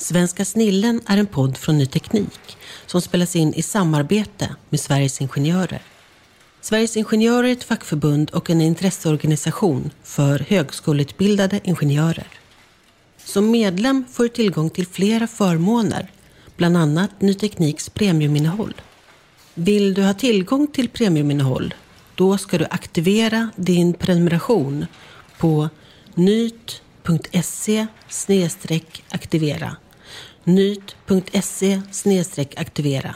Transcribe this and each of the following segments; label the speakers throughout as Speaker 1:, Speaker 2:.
Speaker 1: Svenska snillen är en podd från Ny Teknik som spelas in i samarbete med Sveriges Ingenjörer. Sveriges Ingenjörer är ett fackförbund och en intresseorganisation för högskoleutbildade ingenjörer. Som medlem får du tillgång till flera förmåner, bland annat Ny Tekniks premiuminnehåll. Vill du ha tillgång till premiuminnehåll, då ska du aktivera din prenumeration på nyt.se aktivera nyt.se aktivera.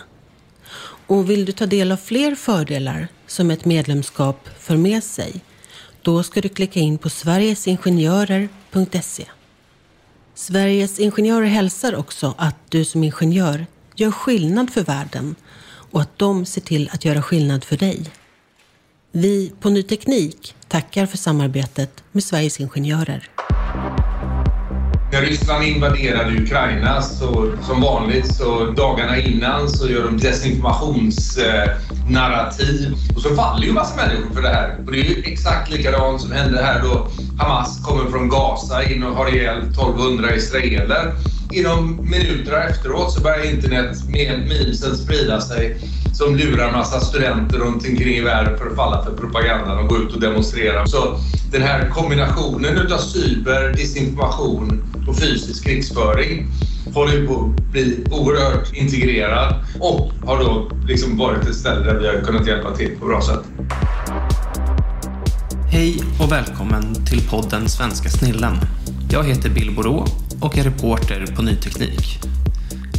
Speaker 1: Och vill du ta del av fler fördelar som ett medlemskap för med sig, då ska du klicka in på sverigesingenjörer.se. Sveriges Ingenjörer hälsar också att du som ingenjör gör skillnad för världen och att de ser till att göra skillnad för dig. Vi på Ny Teknik tackar för samarbetet med Sveriges Ingenjörer.
Speaker 2: När Ryssland invaderade Ukraina så som vanligt så dagarna innan så gör de desinformationsnarrativ och så faller ju massa människor för det här. Och det är ju exakt likadant som hände här då Hamas kommer från Gaza in och har ihjäl 1200 israeler. Inom minuter efteråt så börjar internet med memesen sprida sig som lurar massa studenter runt omkring i världen för att falla för propagandan och gå ut och demonstrera. Så den här kombinationen utav cyber, desinformation och fysisk krigsföring håller på att bli oerhört integrerad och har då liksom varit ett ställe där vi har kunnat hjälpa till på bra sätt.
Speaker 3: Hej och välkommen till podden Svenska snillen. Jag heter Bill Borå och är reporter på Ny Teknik.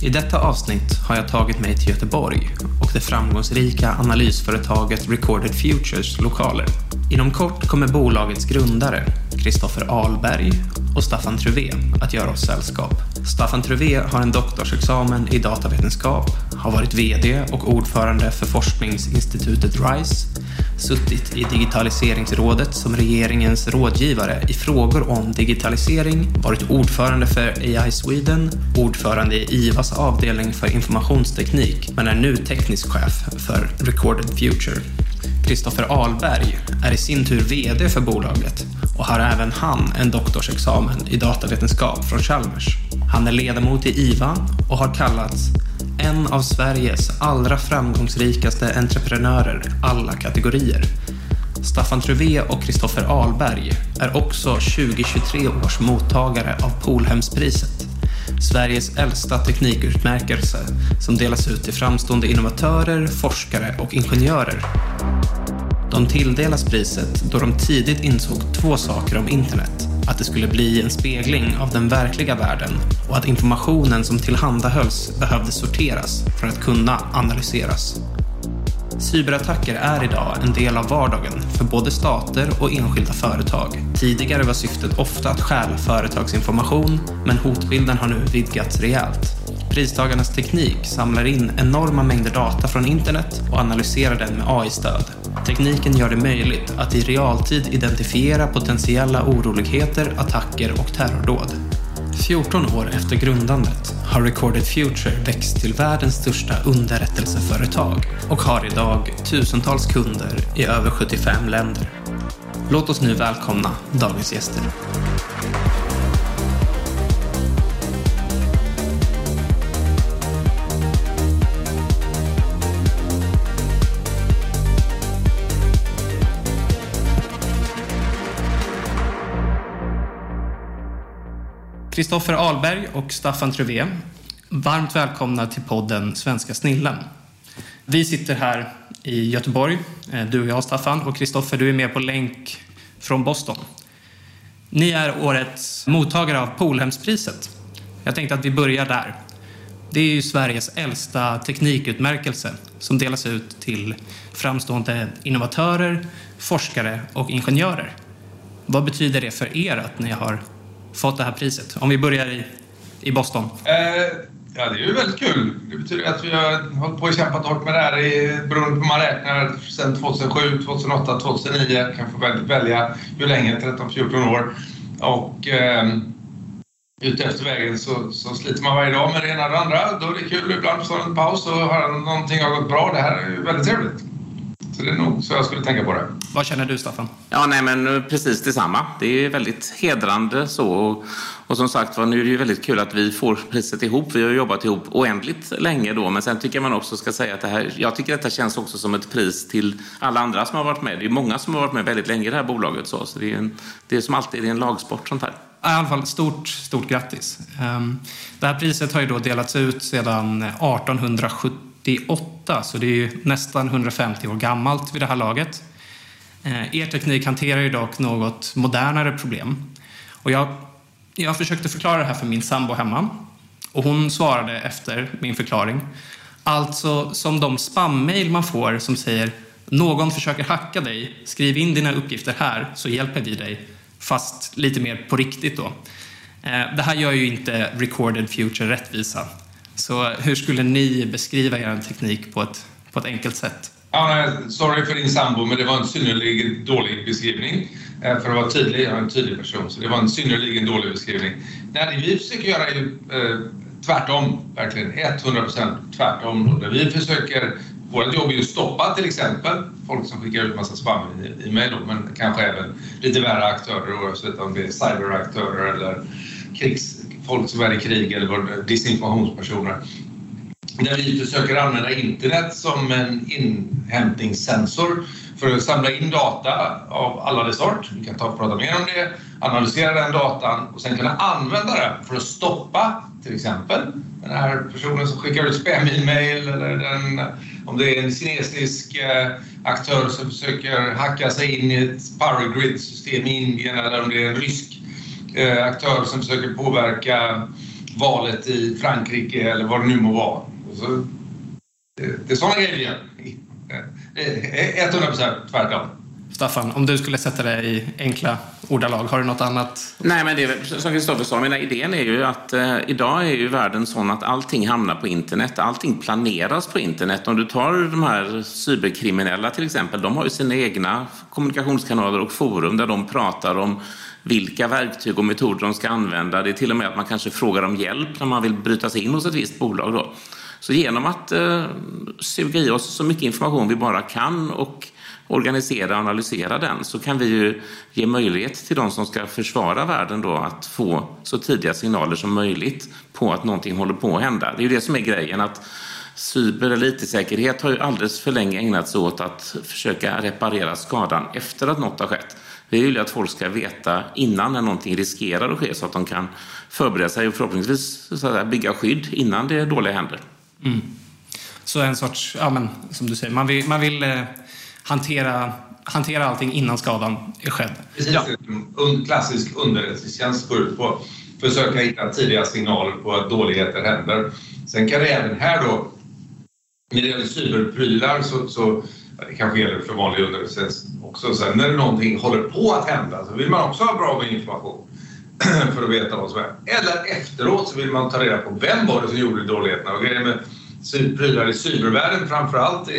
Speaker 3: I detta avsnitt har jag tagit mig till Göteborg och det framgångsrika analysföretaget Recorded Futures lokaler. Inom kort kommer bolagets grundare, Kristoffer Ahlberg och Staffan Truvé att göra oss sällskap. Staffan Truvé har en doktorsexamen i datavetenskap, har varit VD och ordförande för forskningsinstitutet RISE, suttit i digitaliseringsrådet som regeringens rådgivare i frågor om digitalisering, varit ordförande för AI Sweden, ordförande i IVAs avdelning för informationsteknik, men är nu teknisk chef för Recorded Future. Kristoffer Ahlberg är i sin tur VD för bolaget och har även han en doktorsexamen i datavetenskap från Chalmers. Han är ledamot i IVA och har kallats en av Sveriges allra framgångsrikaste entreprenörer alla kategorier. Staffan Truvé och Kristoffer Ahlberg är också 2023 års mottagare av Polhemspriset. Sveriges äldsta teknikutmärkelse som delas ut till framstående innovatörer, forskare och ingenjörer. De tilldelas priset då de tidigt insåg två saker om internet. Att det skulle bli en spegling av den verkliga världen och att informationen som tillhandahölls behövde sorteras för att kunna analyseras. Cyberattacker är idag en del av vardagen för både stater och enskilda företag. Tidigare var syftet ofta att stjäla företagsinformation, men hotbilden har nu vidgats rejält. Pristagarnas teknik samlar in enorma mängder data från internet och analyserar den med AI-stöd. Tekniken gör det möjligt att i realtid identifiera potentiella oroligheter, attacker och terrordåd. 14 år efter grundandet har Recorded Future växt till världens största underrättelseföretag och har idag tusentals kunder i över 75 länder. Låt oss nu välkomna dagens gäster. Kristoffer Ahlberg och Staffan Truvé, varmt välkomna till podden Svenska snillen. Vi sitter här i Göteborg, eh, du och jag Staffan, och Kristoffer, du är med på länk från Boston. Ni är årets mottagare av Polhemspriset. Jag tänkte att vi börjar där. Det är ju Sveriges äldsta teknikutmärkelse som delas ut till framstående innovatörer, forskare och ingenjörer. Vad betyder det för er att ni har fått det här priset? Om vi börjar i, i Boston.
Speaker 2: Eh, ja, det är ju väldigt kul. Det betyder att vi har hållit på och kämpat hårt med det här i, beroende på hur man räknar, sedan 2007, 2008, 2009. kan få välja hur länge, 13-14 år. Och eh, ute efter vägen så, så sliter man varje dag med det ena och det andra. Då är det kul. Ibland att man en paus och höra någonting har gått bra. Det här är ju väldigt trevligt. Så det är nog så jag skulle tänka på det.
Speaker 3: Vad känner du, Staffan?
Speaker 4: Ja, nej, men precis detsamma. Det är väldigt hedrande så. Och, och som sagt nu är det ju väldigt kul att vi får priset ihop. Vi har jobbat ihop oändligt länge då, men sen tycker man också ska säga att det här, jag tycker att detta känns också som ett pris till alla andra som har varit med. Det är många som har varit med väldigt länge i det här bolaget, så, så det, är en, det är som alltid det är en lagsport sånt här.
Speaker 3: I alla fall stort, stort grattis. Ehm, det här priset har ju då delats ut sedan 1878, så det är ju nästan 150 år gammalt vid det här laget. Eh, er teknik hanterar ju dock något modernare problem. Och jag, jag försökte förklara det här för min sambo hemma och hon svarade efter min förklaring. Alltså som de spammail man får som säger någon försöker hacka dig, skriv in dina uppgifter här så hjälper vi dig fast lite mer på riktigt då. Eh, det här gör ju inte Recorded Future rättvisa. Så hur skulle ni beskriva er teknik på ett, på ett enkelt sätt?
Speaker 2: Ja, sorry för din sambo, men det var en synnerligen dålig beskrivning. Eh, för att vara tydlig, jag är en tydlig person, så det var en synnerligen dålig beskrivning. Nej, det vi försöker göra är ju eh, tvärtom, verkligen 100% tvärtom. Vi försöker vårt jobb är ju att stoppa till exempel folk som skickar ut massa spam-e-mail, men kanske även lite värre aktörer oavsett om det är cyberaktörer eller krigs, folk som är i krig eller disinformationspersoner. Där vi försöker använda internet som en inhämtningssensor för att samla in data av alla dess sort. Vi kan ta och prata mer om det, analysera den datan och sen kunna använda den för att stoppa till exempel den här personen som skickar ut spam-e-mail eller den, om det är en kinesisk eh, aktör som försöker hacka sig in i ett power grid-system i Indien eller om det är en rysk eh, aktör som försöker påverka valet i Frankrike eller vad det nu må vara. Så, det, det är sådana grejer vi gör. Eh, eh, 100 procent tvärtom.
Speaker 3: Staffan, om du skulle sätta det i enkla ordalag, har du något annat?
Speaker 4: Nej, men det är, som Kristoffer sa, mina idén är ju att eh, idag är ju världen sån att allting hamnar på internet. Allting planeras på internet. Om du tar de här cyberkriminella till exempel, de har ju sina egna kommunikationskanaler och forum där de pratar om vilka verktyg och metoder de ska använda. Det är till och med att man kanske frågar om hjälp när man vill bryta sig in hos ett visst bolag. Då. Så genom att eh, suga i oss så mycket information vi bara kan och organisera och analysera den så kan vi ju ge möjlighet till de som ska försvara världen då att få så tidiga signaler som möjligt på att någonting håller på att hända. Det är ju det som är grejen att cyber eller IT-säkerhet har ju alldeles för länge ägnat sig åt att försöka reparera skadan efter att något har skett. Vi vill ju att folk ska veta innan när någonting riskerar att ske så att de kan förbereda sig och förhoppningsvis så att bygga skydd innan det dåliga händer. Mm.
Speaker 3: Så en sorts, ja men som du säger, man vill, man vill eh, hantera, hantera allting innan skadan är skedd.
Speaker 2: Precis, ja. en klassisk underrättelsetjänst går ut på att försöka hitta tidiga signaler på att dåligheter händer. Sen kan det även här då, när det gäller cyberprylar så, så det kanske gäller för vanlig underrättelsetjänst också, sen när någonting håller på att hända så vill man också ha bra med information för att veta vad som är. Eller efteråt så vill man ta reda på vem var det som gjorde dåligheterna och grejen med prylar i cybervärlden framför allt,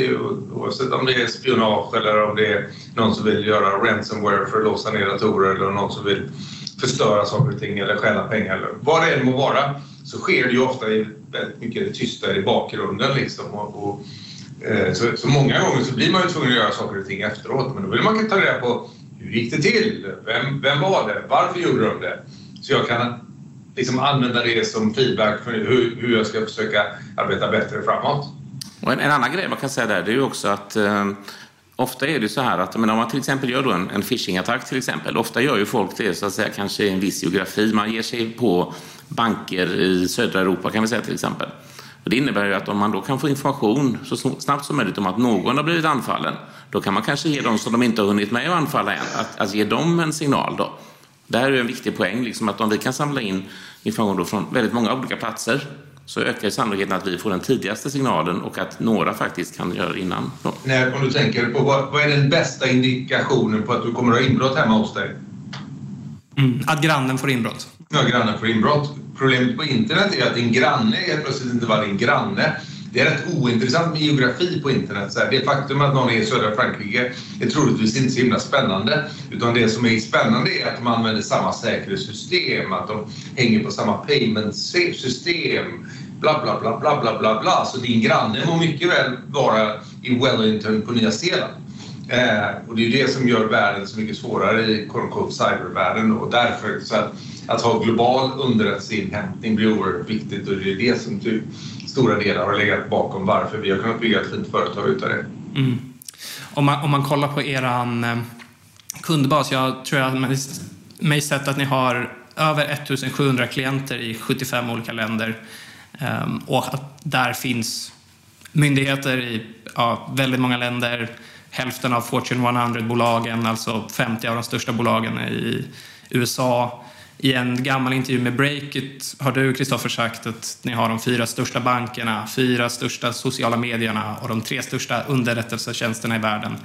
Speaker 2: oavsett om det är spionage eller om det är någon som vill göra ransomware för att låsa ner datorer eller någon som vill förstöra saker och ting eller stjäla pengar eller vad det än må vara, så sker det ju ofta i väldigt mycket tysta i bakgrunden liksom. Och, och, eh, så, så, många gånger så blir man ju tvungen att göra saker och ting efteråt, men då vill man ta reda på hur gick det till? Vem, vem var det? Varför gjorde de det? Så jag kan liksom använda det som feedback för hur, hur jag ska försöka arbeta bättre framåt.
Speaker 4: Och en, en annan grej man kan säga där det är ju också att eh, ofta är det så här att men om man till exempel gör då en, en phishing-attack till exempel. Ofta gör ju folk det så att säga kanske i en viss geografi. Man ger sig på banker i södra Europa kan vi säga till exempel. Och det innebär ju att om man då kan få information så snabbt som möjligt om att någon har blivit anfallen, då kan man kanske ge dem som de inte har hunnit med att anfalla än, att, att ge dem en signal då. Det här är en viktig poäng, liksom att om vi kan samla in information från väldigt många olika platser så ökar sannolikheten att vi får den tidigaste signalen och att några faktiskt kan göra det innan.
Speaker 2: När, om du tänker på vad, vad, är den bästa indikationen på att du kommer att ha inbrott hemma hos dig?
Speaker 3: Mm, att grannen får inbrott.
Speaker 2: Ja, grannen får inbrott. Problemet på internet är att din granne helt plötsligt inte var din granne det är rätt ointressant med geografi på internet. Så här, det faktum att någon är i södra Frankrike är troligtvis inte så himla spännande. Utan det som är spännande är att de använder samma säkerhetssystem, att de hänger på samma payment-system, bla bla bla bla bla bla bla. Så din granne må mycket väl vara i Wellington på Nya Zeeland. Eh, och det är det som gör världen så mycket svårare i cybervärlden och därför så att, att ha global underrättelseinhämtning blir oerhört viktigt och det är det som till stora delar har legat bakom varför vi har kunnat bygga ett fint företag utav det.
Speaker 3: Mm. Om, man, om man kollar på er eh, kundbas, jag tror jag har mig sett att ni har över 1700 klienter i 75 olika länder ehm, och att där finns myndigheter i ja, väldigt många länder. Hälften av Fortune 100-bolagen, alltså 50 av de största bolagen i USA. I en gammal intervju med Breakit har du, Kristoffer, sagt att ni har de fyra största bankerna, fyra största sociala medierna och de tre största underrättelsetjänsterna i världen.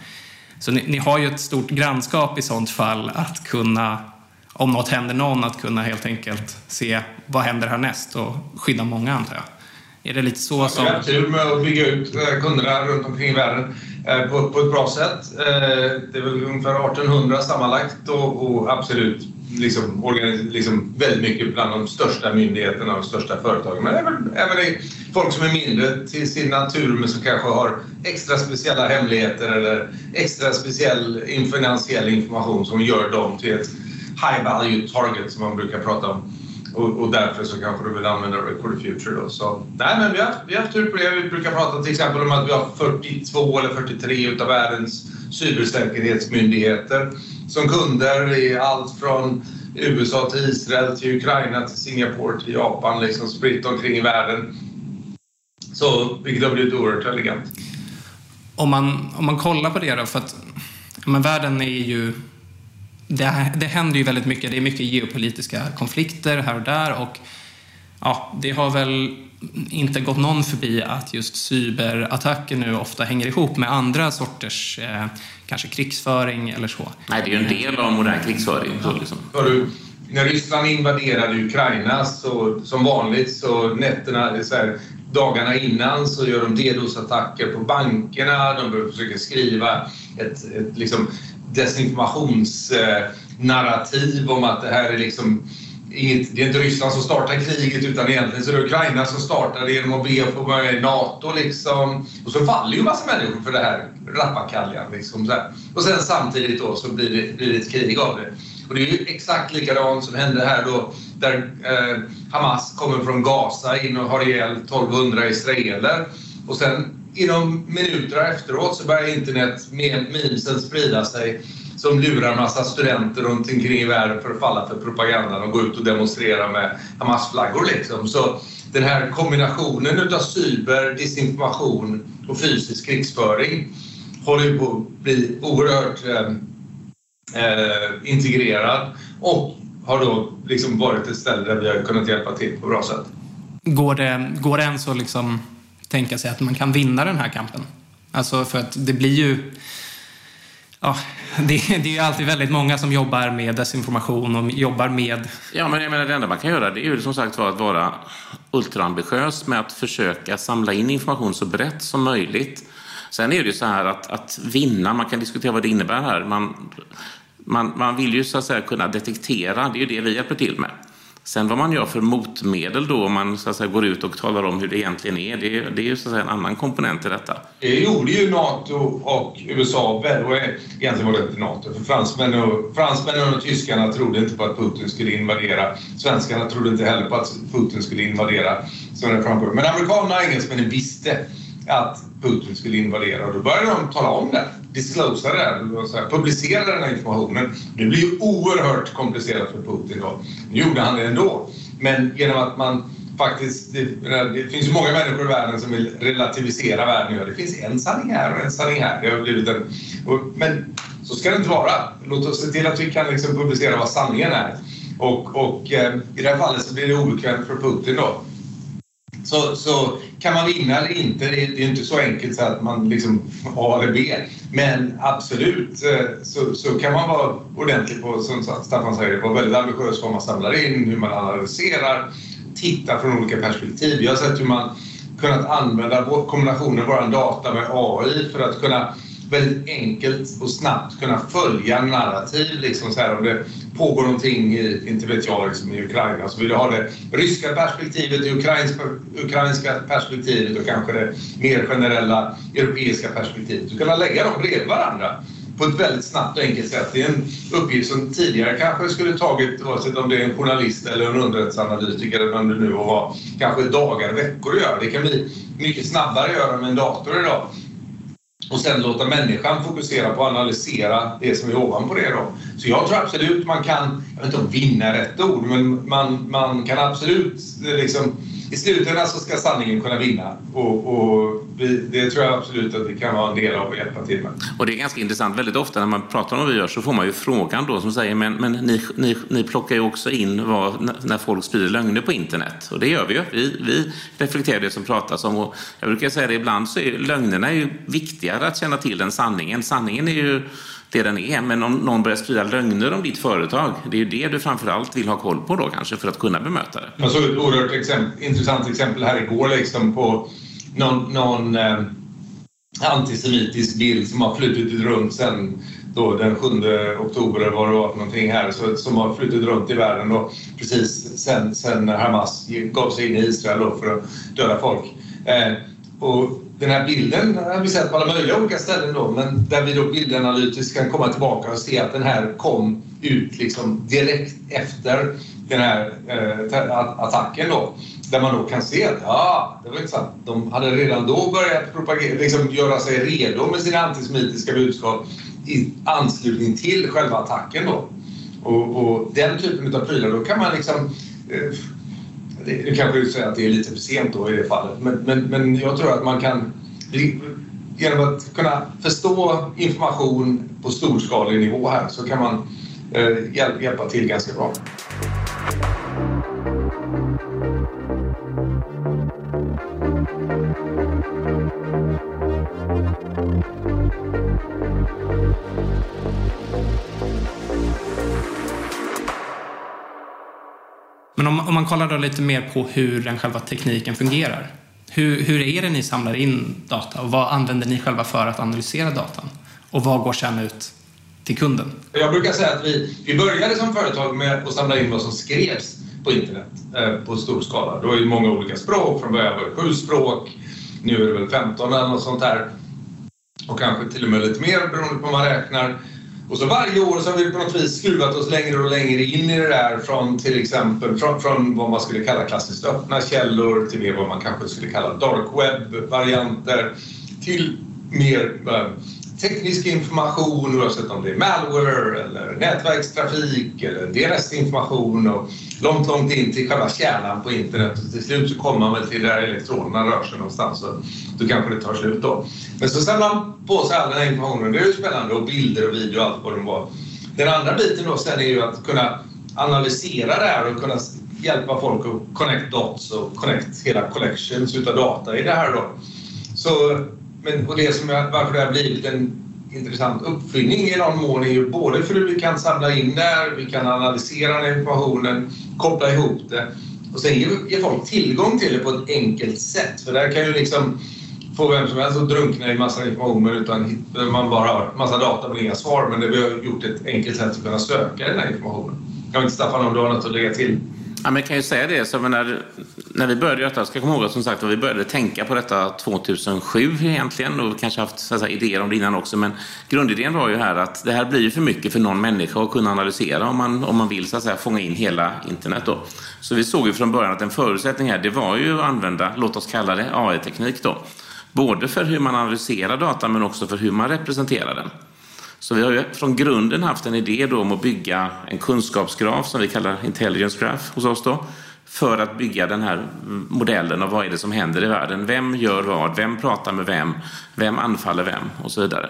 Speaker 3: Så ni, ni har ju ett stort grannskap i sånt fall att kunna om något händer någon, att kunna helt enkelt se vad händer härnäst och skydda många, antar jag. Är det lite så som...
Speaker 2: Vi har tur med att bygga ut eh, kunderna runt omkring i världen eh, på, på ett bra sätt. Eh, det är väl ungefär 1800 sammanlagt och, och absolut liksom, liksom väldigt mycket bland de största myndigheterna och de största företagen. Men även, även folk som är mindre till sin natur men som kanske har extra speciella hemligheter eller extra speciell finansiell information som gör dem till ett high value target som man brukar prata om. Och, och därför så kanske du vill använda Record Future då. Så, nej, men vi har, vi har haft tur på det. Vi brukar prata till exempel om att vi har 42 eller 43 utav världens cybersäkerhetsmyndigheter som kunder i allt från USA till Israel till Ukraina till Singapore till Japan, liksom spritt omkring i världen. Så, vilket har blivit oerhört elegant.
Speaker 3: Om man, om man kollar på det då, för att men världen är ju det, det händer ju väldigt mycket. Det är mycket geopolitiska konflikter här och där och ja, det har väl inte gått någon förbi att just cyberattacker nu ofta hänger ihop med andra sorters eh, kanske krigsföring eller så.
Speaker 4: Nej, det är ju en del av modern krigsföring. Så liksom.
Speaker 2: när Ryssland invaderade Ukraina så som vanligt så nätterna, så här, dagarna innan så gör de DDoS-attacker på bankerna. De försöker skriva ett, ett liksom, desinformationsnarrativ om att det här är liksom inget, det är inte Ryssland som startar kriget utan egentligen så är det Ukraina som startar det genom att be att få vara med i NATO. Liksom. Och så faller ju en massa människor för det här rappakaljan. Liksom, så här. Och sen samtidigt då så blir det, blir det ett krig av det. Och det är ju exakt likadant som hände här då där eh, Hamas kommer från Gaza in och har ihjäl 1200 israeler. Och sen inom minuter efteråt så börjar internet med memesen sprida sig som lurar massa studenter runt omkring i världen för att falla för propagandan och gå ut och demonstrera med Hamas-flaggor. Liksom. Så den här kombinationen utav cyber, disinformation och fysisk krigsföring håller på att bli oerhört eh, eh, integrerad och har då liksom varit ett ställe där vi har kunnat hjälpa till på bra sätt.
Speaker 3: Går det, går det ens att liksom tänka sig att man kan vinna den här kampen. Alltså för att det blir ju... Ja, det, det är ju alltid väldigt många som jobbar med desinformation och jobbar med...
Speaker 4: Ja, men jag menar, det enda man kan göra det är ju som sagt var att vara ultraambitiös med att försöka samla in information så brett som möjligt. Sen är det ju så här att, att vinna, man kan diskutera vad det innebär här. Man, man, man vill ju så att säga kunna detektera, det är ju det vi hjälper till med. Sen vad man gör för motmedel då, om man så att säga, går ut och talar om hur det egentligen är, det, är, det är ju så att säga, en annan komponent i detta.
Speaker 2: Det gjorde ju NATO och USA, och egentligen var det inte NATO, för fransmännen och, fransmännen och tyskarna trodde inte på att Putin skulle invadera. Svenskarna trodde inte heller på att Putin skulle invadera. Men amerikanerna och engelsmännen visste att Putin skulle invadera och då började de tala om det, disclosa det, publicera den här informationen. Det blir ju oerhört komplicerat för Putin då. Nu gjorde han det ändå. Men genom att man faktiskt, det, det, finns ju många människor i världen som vill relativisera världen. Det finns en sanning här och en sanning här. Det har blivit en, och, men så ska det inte vara. Låt oss se till att vi kan liksom publicera vad sanningen är. Och, och eh, i det här fallet så blir det obekvämt för Putin då så, så kan man vinna eller inte, det är, det är inte så enkelt så att man liksom A eller B. Men absolut eh, så, så kan man vara ordentlig på, som Staffan säger, vara väldigt ambitiös vad man samlar in, hur man analyserar, titta från olika perspektiv. Jag har sett hur man kunnat använda kombinationen vår data med AI för att kunna väldigt enkelt och snabbt kunna följa narrativ. Liksom så här, om det pågår någonting, i, inte vet jag, liksom, i Ukraina så vill du ha det ryska perspektivet, det ukrainska, ukrainska perspektivet och kanske det mer generella europeiska perspektivet. Du kan lägga dem bredvid varandra på ett väldigt snabbt och enkelt sätt. Det är en uppgift som tidigare kanske skulle tagit, oavsett om det är en journalist eller en underrättelseanalytiker eller vem det nu var, kanske dagar, veckor att göra. Det kan bli mycket snabbare att göra med en dator idag och sen låta människan fokusera på att analysera det som är ovanpå det. Då. Så jag tror absolut man kan, jag vet inte om vinna är rätt ord, men man, man kan absolut eh, liksom i slutändan så ska sanningen kunna vinna och, och vi, det tror jag absolut att det kan vara en del av att hjälpa till med.
Speaker 4: Och det är ganska intressant. Väldigt ofta när man pratar om vad vi gör så får man ju frågan då som säger men, men ni, ni, ni plockar ju också in vad, när folk sprider lögner på internet. Och det gör vi ju. Vi, vi reflekterar det som pratas om. Och jag brukar säga det ibland så är lögnerna ju viktigare att känna till än sanningen. Sanningen är ju det den är. Men om någon börjar sprida lögner om ditt företag, det är ju det du framförallt vill ha koll på då kanske för att kunna bemöta det.
Speaker 2: Jag såg ett oerhört exempel, intressant exempel här igår liksom på någon, någon eh, antisemitisk bild som har flutit runt sen då den 7 oktober eller vad det var någonting här så, som har flutit runt i världen då, precis sen, sen Hamas gav sig in i Israel då för att döda folk. Eh, och den här bilden har vi sett på alla möjliga olika ställen då, men där vi då bildanalytiskt kan komma tillbaka och se att den här kom ut liksom direkt efter den här eh, attacken då. Där man då kan se att ja, det var intressant. De hade redan då börjat propagera, liksom göra sig redo med sina antisemitiska budskap i anslutning till själva attacken då. Och, och den typen av prylar, då kan man liksom eh, det, kanske du säger att det är lite för sent då i det fallet, men, men, men jag tror att man kan genom att kunna förstå information på storskalig nivå här så kan man eh, hjälpa till ganska bra.
Speaker 3: Men om, om man kollar då lite mer på hur den själva tekniken fungerar. Hur, hur är det ni samlar in data och vad använder ni själva för att analysera datan? Och vad går sedan ut till kunden?
Speaker 2: Jag brukar säga att vi, vi började som företag med att samla in vad som skrevs på internet eh, på stor skala. Det var ju många olika språk, från början var det sju språk, nu är det väl 15 eller något sånt där. Och kanske till och med lite mer beroende på hur man räknar. Och så varje år så har vi på något vis skruvat oss längre och längre in i det där från till exempel från, från vad man skulle kalla klassiskt öppna källor till mer vad man kanske skulle kalla dark web-varianter till mer eh, teknisk information oavsett om det är malware eller nätverkstrafik eller DNS-information och långt, långt in till själva kärnan på internet och till slut så kommer man väl till där elektronerna rör sig någonstans och då kanske det tar slut då. Men så samlar man på sig all den här informationen, det är ju spännande och bilder och video och allt vad det var. Den andra biten då sen är ju att kunna analysera det här och kunna hjälpa folk att connect dots och connect hela collections utav data i det här då. Så, men, och det som jag, varför det har blivit en intressant uppfinning i någon mån är ju både för hur vi kan samla in det här, vi kan analysera den informationen, koppla ihop det och sen ge, ge folk tillgång till det på ett enkelt sätt. För där kan ju liksom få vem som helst att drunkna i massa informationer utan man bara har massa data men inga svar. Men det vi har gjort ett enkelt sätt att kunna söka den här informationen. Jag vet inte Staffan om du har något att lägga till?
Speaker 4: Ja, men jag kan ju säga det, så när, när vi började detta, ska komma ihåg att som sagt, vi började tänka på detta 2007 egentligen och kanske haft så här, idéer om det innan också, men grundidén var ju här att det här blir ju för mycket för någon människa att kunna analysera om man, om man vill så att säga, fånga in hela internet. Då. Så vi såg ju från början att en förutsättning här, det var ju att använda, låt oss kalla det AI-teknik då, både för hur man analyserar data men också för hur man representerar den. Så vi har ju från grunden haft en idé då om att bygga en kunskapsgraf som vi kallar intelligence graph hos oss då för att bygga den här modellen av vad är det som händer i världen. Vem gör vad? Vem pratar med vem? Vem anfaller vem? Och så vidare.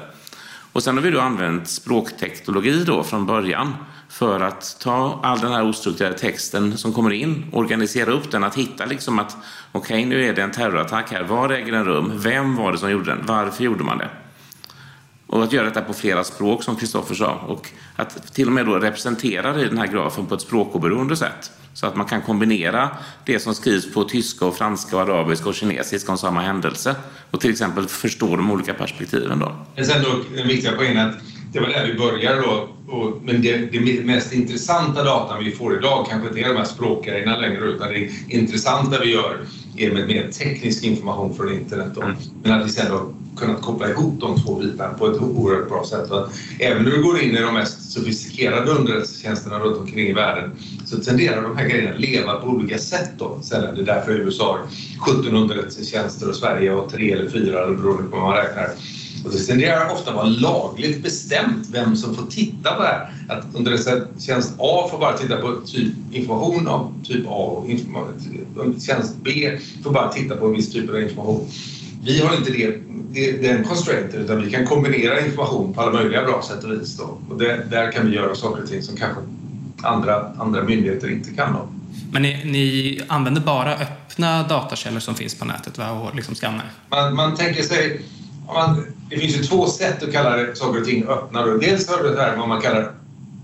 Speaker 4: Och sen har vi då använt språkteknologi då från början för att ta all den här ostrukturerade texten som kommer in, organisera upp den, att hitta liksom att okej, okay, nu är det en terrorattack här. Var äger den rum? Vem var det som gjorde den? Varför gjorde man det? Och att göra detta på flera språk som Kristoffer sa. Och att till och med då representera det i den här grafen på ett språkoberoende sätt. Så att man kan kombinera det som skrivs på tyska, och franska, och arabiska och kinesiska om samma händelse. Och till exempel förstå de olika perspektiven. Då.
Speaker 2: Men sen då den viktiga poängen att det var där vi började då. Och, men det, det mest intressanta datan vi får idag kanske inte är de här språkgrejerna längre utan det intressanta vi gör är med mer teknisk information från internet. Då. Mm. Men att vi sen då kunnat koppla ihop de två bitarna på ett oerhört bra sätt. Och även när du går in i de mest sofistikerade underrättelsetjänsterna runt omkring i världen så tenderar de här grejerna att leva på olika sätt. Då. Sen är det därför USA har 17 underrättelsetjänster och Sverige har tre eller fyra beroende på hur man räknar. Och det tenderar ofta vara lagligt bestämt vem som får titta på det här. Att underrättelsetjänst A får bara titta på typ information av typ A och tjänst B får bara titta på en viss typ av information. Vi har inte det, det, den constrainten utan vi kan kombinera information på alla möjliga bra sätt och vis. Då. Och det, där kan vi göra saker och ting som kanske andra, andra myndigheter inte kan. Då.
Speaker 3: Men ni, ni använder bara öppna datakällor som finns på nätet va? och liksom skannar?
Speaker 2: Man, man tänker sig man, det finns ju två sätt att kalla saker och ting öppna. Då. Dels har du det här vad man kallar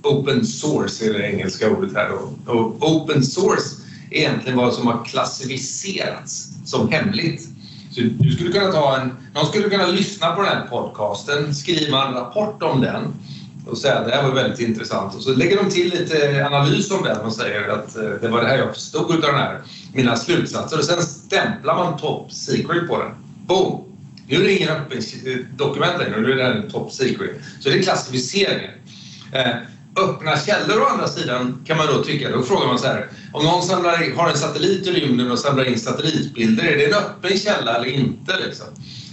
Speaker 2: open source, är det engelska ordet här. Då. Och open source är egentligen vad som har klassificerats som hemligt. Så du skulle kunna ta en, någon skulle kunna lyssna på den här podcasten, skriva en rapport om den och säga att det här var väldigt intressant. Och så lägger de till lite analys om den och säger att eh, det var det här jag förstod av den här, mina slutsatser. Och sen stämplar man top secret på den. Boom! Nu är det ingen öppen eh, dokument längre, nu är det här top secret. Så det är klassificeringen. Eh, Öppna källor å andra sidan kan man då tycka, då frågar man så här, om någon samlar, har en satellit i rymden och samlar in satellitbilder, är det en öppen källa eller inte? Liksom?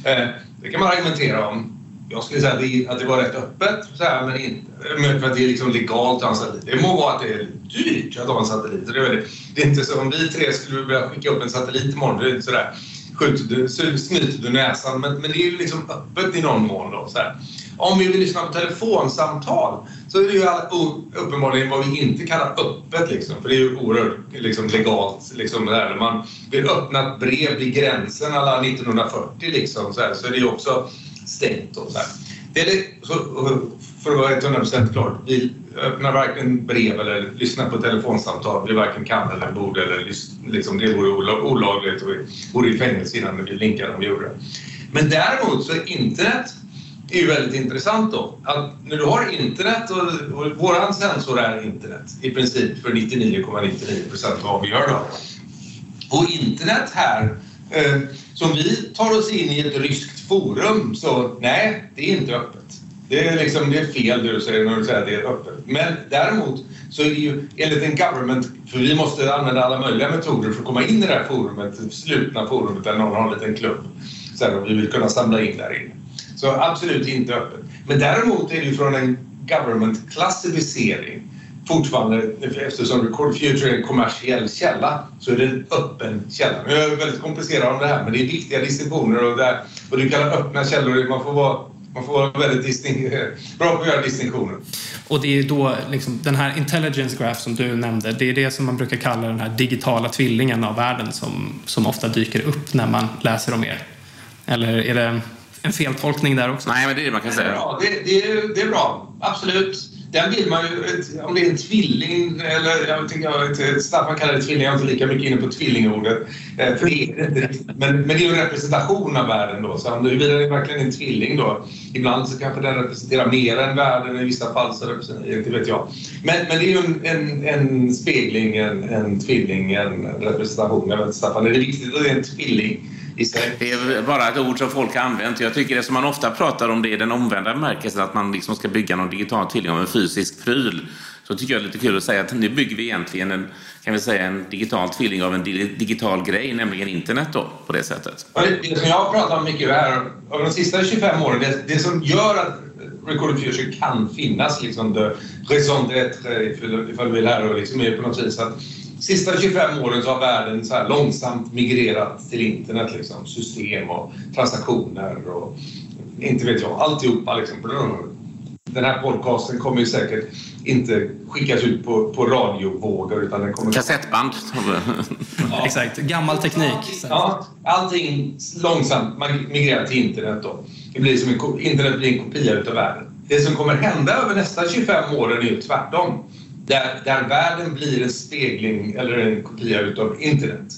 Speaker 2: Eh, det kan man argumentera om. Jag skulle säga att det, att det var rätt öppet, så här, men inte, för att det är liksom legalt att ha en satellit. Det må vara att det är dyrt att ha en satellit. Det är, det är inte så om vi tre skulle börja skicka upp en satellit imorgon, det är inte sådär skjuter du, så snyter du näsan. Men, men det är ju liksom öppet i någon mån. Då, så här. Om vi vill lyssna på telefonsamtal så är det ju uppenbarligen vad vi inte kallar öppet. Liksom, för det är ju oerhört liksom, legalt. Liksom, där. Man vill öppna ett brev vid gränsen alla 1940 liksom, så, här, så är det ju också stängt. Och, så här. Det är, så, för att vara 100% klart, vi öppnar varken brev eller lyssnar på telefonsamtal. Vi varken kan eller borde eller liksom, det vore olagligt och vi vore i fängelse innan vi linkade om vi gjorde det. Men däremot så är internet är ju väldigt intressant då. Att när du har internet och, och våran sensor är internet i princip för 99,99 procent av vad vi gör då. Och internet här eh, som vi tar oss in i ett ryskt forum så nej, det är inte öppet. Det är, liksom, det är fel det du säger när du säger att det är öppet. Men däremot så är det ju enligt en government, för vi måste använda alla möjliga metoder för att komma in i det här forumet, slutna forumet där någon har en liten klubb. Så här, och vi vill kunna samla in där inne. Så absolut inte öppet. Men däremot är det ju från en government-klassificering fortfarande, eftersom Record Future är en kommersiell källa, så är det en öppen källa. Nu är jag väldigt komplicerad om det här, men det är viktiga distinktioner och, det och det kallar öppna källor, man får vara man får vara väldigt bra på att göra distinktioner.
Speaker 3: Och det är då liksom, den här intelligence graph som du nämnde, det är det som man brukar kalla den här digitala tvillingen av världen som, som ofta dyker upp när man läser om er. Eller är det en feltolkning där också?
Speaker 4: Nej, men det är det man kan säga.
Speaker 2: Ja, det, det, det är bra. Absolut den vill man ju, om det är en tvilling, eller jag tycker Staffan kallar det tvilling, jag är inte lika mycket inne på tvillingordet. Eh, för det, men, men det är ju en representation av världen då, så om huruvida det är verkligen en tvilling då. Ibland så kanske den representerar mer än världen, i vissa fall så representerar inte vet jag. Men, men det är ju en, en, en spegling, en, en tvilling, en representation. Jag vet inte Staffan, är det viktigt att det är en tvilling?
Speaker 4: Det är bara ett ord som folk har använt. Jag tycker det som man ofta pratar om det är den omvända bemärkelsen att man liksom ska bygga någon digital tvilling av en fysisk pryl. Så tycker jag det är lite kul att säga att nu bygger vi egentligen en, kan vi säga, en digital tvilling av en digital grej, nämligen internet då, på det sättet.
Speaker 2: Det som jag har pratat om mycket här, av de sista 25 åren, det, det som gör att Recorded Future kan finnas, liksom the raison d'être, ifall vi vill här och liksom är på något vis att sista 25 åren så har världen så långsamt migrerat till internet. Liksom. System och transaktioner och inte vet jag, alltihopa. Liksom. Den här podcasten kommer ju säkert inte skickas ut på, på radiovågor utan den kommer...
Speaker 4: Kassettband.
Speaker 3: ja. Exakt, gammal teknik.
Speaker 2: Ja, allting långsamt migrerar till internet då. Det blir som en, internet blir en kopia utav världen. Det som kommer hända över nästa 25 år är ju tvärtom. Där, där världen blir en spegling eller en kopia utav internet.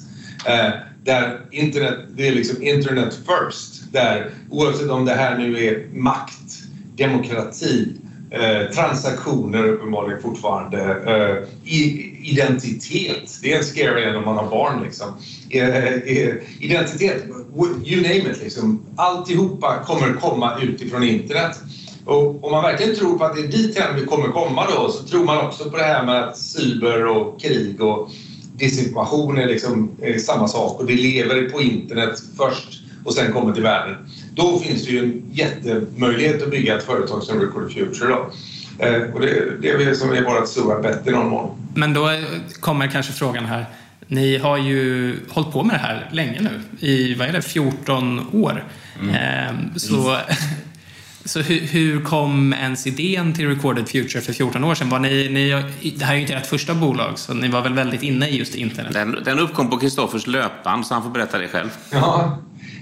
Speaker 2: Eh, där internet, det är liksom internet first. Där oavsett om det här nu är makt, demokrati, eh, transaktioner uppenbarligen fortfarande, eh, identitet. Det är en scary än om man har barn liksom. Eh, eh, eh, identitet, you name it liksom. Alltihopa kommer komma utifrån internet. Och om man verkligen tror på att det är dit vi kommer komma då så tror man också på det här med att cyber och krig och desinformation är liksom är samma sak och det lever på internet först och sen kommer till världen. Då finns det ju en jättemöjlighet att bygga ett företag som Record Future. Då. Eh, och det, det är det som är vårt stora bett i någon mån.
Speaker 3: Men då kommer kanske frågan här. Ni har ju hållit på med det här länge nu, i vad är det, 14 år. Mm. Eh, så Så hur, hur, kom ens idén till Recorded Future för 14 år sedan? Var ni, ni, det här är ju inte ert första bolag, så ni var väl väldigt inne i just internet?
Speaker 4: Den, den uppkom på Kristoffers löpband, så han får berätta det själv.
Speaker 2: Ja,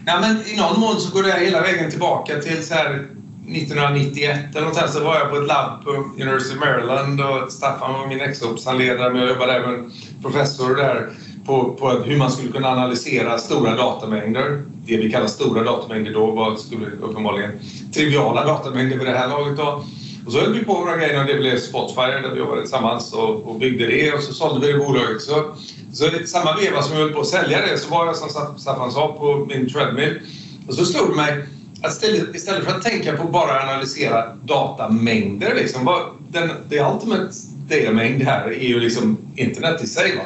Speaker 2: ja men i någon mån så går det hela vägen tillbaka till så här 1991 eller något här, så var jag på ett labb på University of Maryland och Staffan var min exopshandledare, men jag jobbade även professor där på, på hur man skulle kunna analysera stora datamängder. Det vi kallar stora datamängder då var skulle uppenbarligen triviala datamängder vid det här laget. Då. Och så höll vi på med några grejer och det blev Spotfire där vi jobbade tillsammans och, och byggde det och så sålde vi det bolaget. Så, så i samma veva som vi höll på att sälja det så var jag som Staffan sa på min treadmill och så slog det mig att istället, istället för att tänka på bara analysera datamängder, liksom, den, det ultimate datamängd här är ju liksom internet i sig. Va?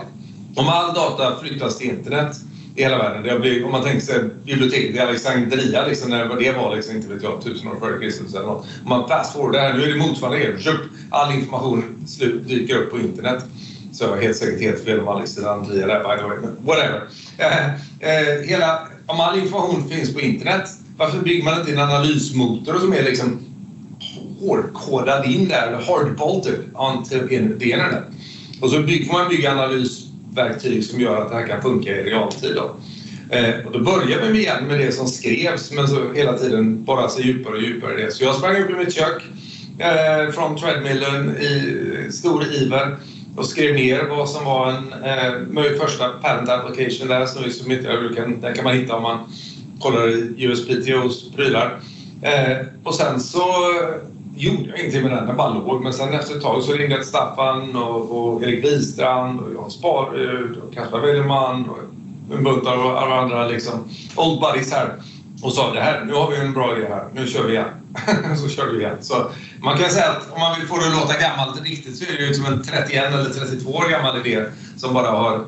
Speaker 2: Om all data flyttas till internet i hela världen. Det blir, om man tänker sig biblioteket i Alexandria, liksom, när det var, liksom, inte vet jag, tusen år före Kristus eller något. Om man fast det här, nu är det motsvarande grej. All information slut, dyker upp på internet. Så jag har helt säkert helt fel om Alexandria där, by the way. Whatever. Eh, eh, hela, om all information finns på internet, varför bygger man inte en analysmotor som är liksom hårdkodad in där, eller hardbolted onto the internet? Och så får man bygga analys verktyg som gör att det här kan funka i realtid. Då. Eh, och då började vi igen med det som skrevs men så hela tiden bara sig djupare och djupare i det. Så jag sprang upp i mitt kök eh, från treadmillen i stor iver och skrev ner vad som var en eh, första patent application där som, som kan, den kan man hitta om man kollar i USPTOs prylar. Eh, och sen så gjorde jag ingenting med den, den bara låg. Men sen efter ett tag så ringde Staffan och, och Erik Wistrand och Jan Sparud och Kaspar Willeman och en bunt av andra liksom, old buddies här och sa det här, nu har vi en bra idé här, nu kör vi igen. så körde vi igen. Så man kan säga att om man vill få det att låta gammalt riktigt så är det ju som en 31 eller 32 år gammal idé som bara har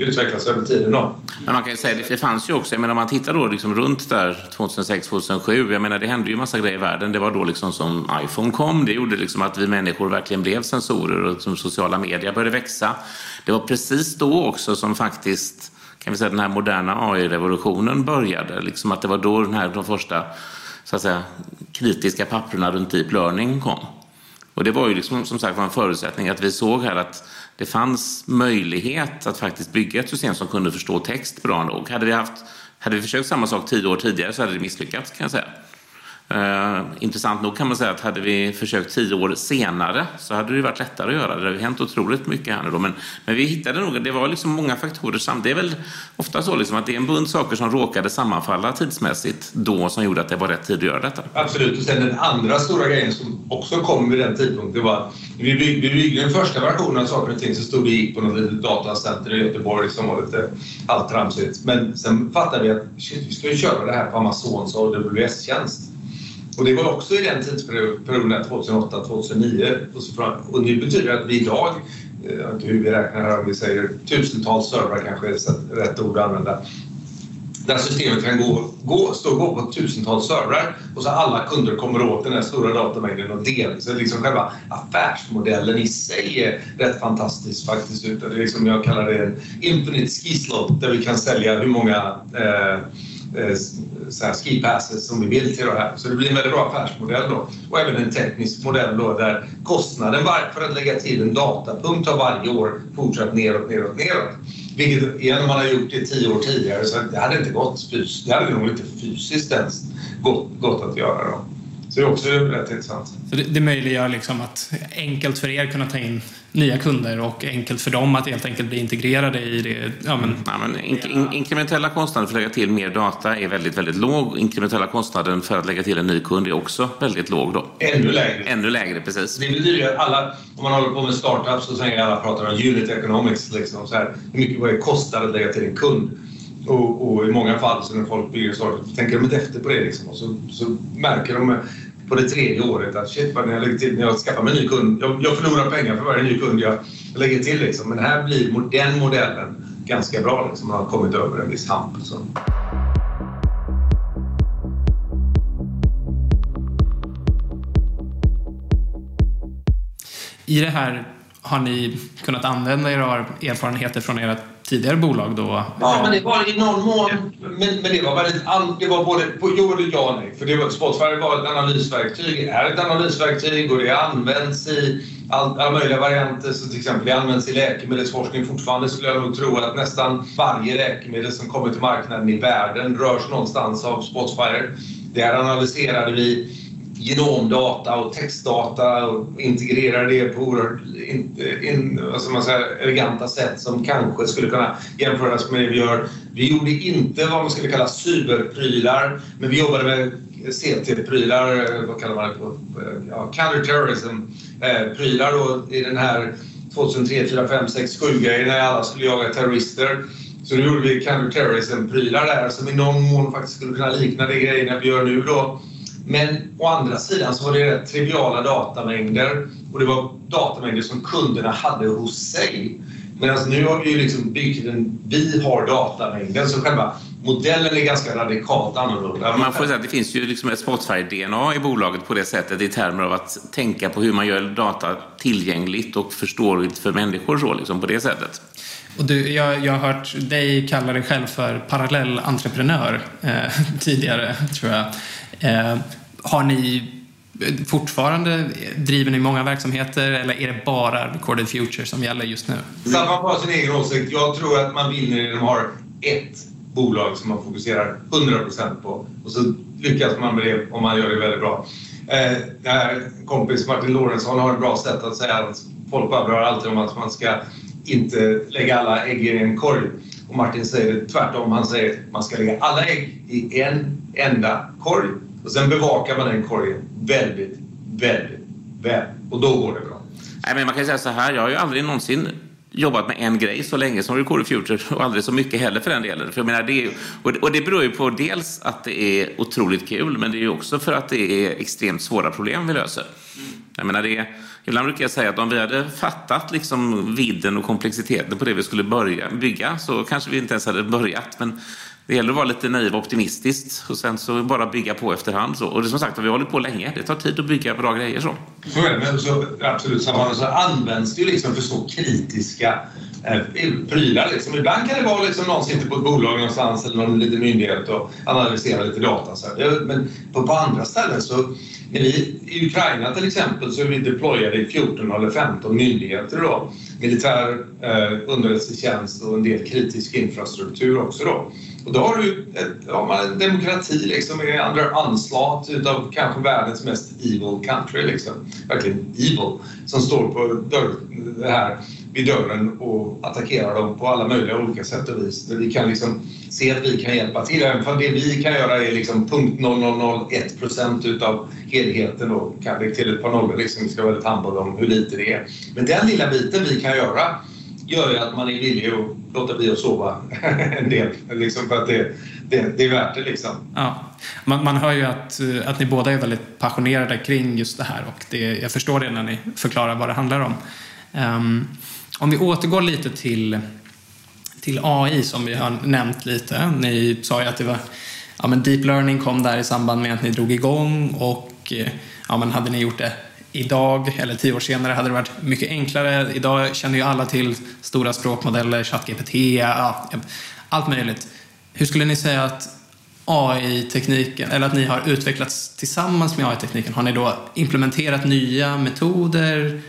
Speaker 2: utvecklas över tiden. Då.
Speaker 4: Men man kan ju säga, det fanns ju också, jag menar om man tittar då liksom runt där 2006, 2007, jag menar det hände ju massa grejer i världen. Det var då liksom som iPhone kom, det gjorde liksom att vi människor verkligen blev sensorer och liksom sociala medier började växa. Det var precis då också som faktiskt kan vi säga, den här moderna AI-revolutionen började. Liksom att det var då den här, de första så att säga, kritiska papperna runt deep learning kom. Och det var ju liksom, som sagt en förutsättning att vi såg här att det fanns möjlighet att faktiskt bygga ett system som kunde förstå text bra nog. Hade vi, haft, hade vi försökt samma sak tio år tidigare så hade det misslyckats kan jag säga. Eh, intressant nog kan man säga att hade vi försökt tio år senare så hade det varit lättare att göra. Det har hänt otroligt mycket här nu då. Men, men vi hittade nog, det var liksom många faktorer samtidigt. Det är väl ofta så liksom att det är en bunt saker som råkade sammanfalla tidsmässigt då som gjorde att det var rätt tid att göra detta.
Speaker 2: Absolut. Och sen den andra stora grejen som också kom vid den tidpunkten var att vi byggde, vi byggde den första versionen av saker och ting så stod det gick på något litet datacenter i Göteborg som var lite halvtramsigt. Men sen fattade vi att shit, vi ska ju köra det här på Amazons AWS-tjänst. Och det var också i den tidsperioden 2008-2009. Och det betyder att vi idag, eh, jag vet inte hur vi räknar här, om vi säger tusentals servrar kanske är rätt ord att använda, där systemet kan gå, gå, stå och gå på tusentals servrar och så alla kunder kommer åt den här stora datamängden och delar. Så liksom själva affärsmodellen i sig är rätt fantastisk faktiskt. Det är liksom, jag kallar det en infinite ski där vi kan sälja hur många eh, Eh, så här ski passes som vi vill till det här. Så det blir en väldigt bra affärsmodell då. Och även en teknisk modell då där kostnaden för att lägga till en datapunkt har varje år fortsatt neråt, neråt, neråt. Vilket igen, man har gjort det tio år tidigare så det hade inte gått fysiskt. Det hade nog inte fysiskt ens gått, gått att göra. Då. Så det är också rätt intressant.
Speaker 3: Så det, det möjliggör liksom att enkelt för er kunna ta in nya kunder och enkelt för dem att helt enkelt bli integrerade i det.
Speaker 4: Ja, men, ja, men in, in, inkrementella kostnader för att lägga till mer data är väldigt, väldigt låg. Inkrementella kostnaden för att lägga till en ny kund är också väldigt låg då.
Speaker 2: Ännu lägre.
Speaker 4: Ännu lägre, precis.
Speaker 2: Det betyder ju att alla, om man håller på med startups så säger alla pratar om unit economics, liksom, så här, hur mycket det kostar att lägga till en kund. Och, och, i många fall så när folk bygger startups tänker de inte efter på det liksom, och så, så märker de på det tredje året att shit vad när jag, lägger till, när jag skaffar mig en ny kund, jag, jag förlorar pengar för varje ny kund jag lägger till. Liksom. Men här blir den modellen ganska bra, liksom, man har kommit över en viss hamp. Så.
Speaker 3: I det här har ni kunnat använda era erfarenheter från era tidigare bolag då?
Speaker 2: Ja, men det var i någon mån. Men, men det var väldigt... Det var både... Jo, både ja och nej. För det var, Spotify var ett analysverktyg, är ett analysverktyg och det används i all, alla möjliga varianter. Så till exempel det används i läkemedelsforskning fortfarande skulle jag nog tro att nästan varje läkemedel som kommer till marknaden i världen rörs någonstans av Spotify. Där analyserade vi genomdata och textdata och integrera det på oerhört in, in, vad man säga, eleganta sätt som kanske skulle kunna jämföras med det vi gör. Vi gjorde inte vad man skulle kalla cyberprylar, men vi jobbade med CT-prylar, vad kallar man det på? Ja, counterterrorism-prylar eh, då i den här 2003, 4, 5, 6, 7 grejen när alla skulle jaga terrorister. Så då gjorde vi counterterrorism-prylar där som i någon mån faktiskt skulle kunna likna de grejerna vi gör nu då. Men å andra sidan så var det rätt triviala datamängder och det var datamängder som kunderna hade hos sig. Medan nu har vi ju liksom byggt en... Vi har datamängden så själva modellen är ganska radikalt annorlunda.
Speaker 4: Man får säga att det finns ju liksom ett Spotify-DNA i bolaget på det sättet i termer av att tänka på hur man gör data tillgängligt och förståeligt för människor så liksom på det sättet.
Speaker 3: Och du, jag, jag har hört dig kalla dig själv för parallellentreprenör eh, tidigare, tror jag. Eh, har ni fortfarande, driver ni många verksamheter eller är det bara Recorded Future som gäller just nu?
Speaker 2: Staffan har sin egen åsikt. Jag tror att man vinner när man har ett bolag som man fokuserar 100% på och så lyckas man med det om man gör det väldigt bra. Eh, kompis Martin Lorentzon har ett bra sätt att säga att folk babblar alltid om att man ska inte lägga alla ägg i en korg. Och Martin säger tvärtom. Han säger att man ska lägga alla ägg i en enda korg och sen bevakar man den korgen väldigt, väldigt väl. Och då går det bra.
Speaker 4: Nej, men man kan säga så här, jag har ju aldrig någonsin jobbat med en grej så länge som Recorder Future och aldrig så mycket heller för den delen. För jag menar, det är, och det beror ju på dels att det är otroligt kul men det är ju också för att det är extremt svåra problem vi löser. Jag menar, det är, ibland brukar jag säga att om vi hade fattat liksom vidden och komplexiteten på det vi skulle börja bygga så kanske vi inte ens hade börjat. Men det gäller att vara lite naiv och optimistisk och sen så bara bygga på efterhand. Så. Och det som sagt, vi har hållit på länge. Det tar tid att bygga bra grejer. Så,
Speaker 2: så är det. Men så, absolut, så, så används det ju liksom för så kritiska eh, prylar. Liksom. Ibland kan det vara liksom någon sitter på ett bolag någonstans eller någon liten myndighet och analyserar lite data. Så Men på, på andra ställen så i Ukraina till exempel så är vi deployade i 14 eller 15 myndigheter då. Militär eh, underrättelsetjänst och en del kritisk infrastruktur också då. Och då har du ett, ja, en demokrati liksom med andra anslag utav kanske världens mest evil country liksom. Verkligen evil. Som står på dörr, det här vid dörren och attackerar dem på alla möjliga olika sätt och vis. Vi kan liksom se att vi kan hjälpa till. Även om det vi kan göra är liksom punkt 0001 procent utav helheten och kan till ett par nollor. Liksom. Vi ska vara väldigt humble om hur lite det är. Men den lilla biten vi kan göra gör ju att man är villig att låta bli att sova en del. Liksom för att det, det, det är värt det. Liksom.
Speaker 3: Ja. Man, man hör ju att, att ni båda är väldigt passionerade kring just det här och det, jag förstår det när ni förklarar vad det handlar om. Um, om vi återgår lite till, till AI som vi har nämnt lite. Ni sa ju att det var ja, men deep learning kom där i samband med att ni drog igång och eh, ja, men hade ni gjort det idag eller tio år senare hade det varit mycket enklare. Idag känner ju alla till stora språkmodeller, ChatGPT, ja, allt möjligt. Hur skulle ni säga att
Speaker 5: AI-tekniken, eller att ni har utvecklats tillsammans med AI-tekniken? Har ni då implementerat nya metoder?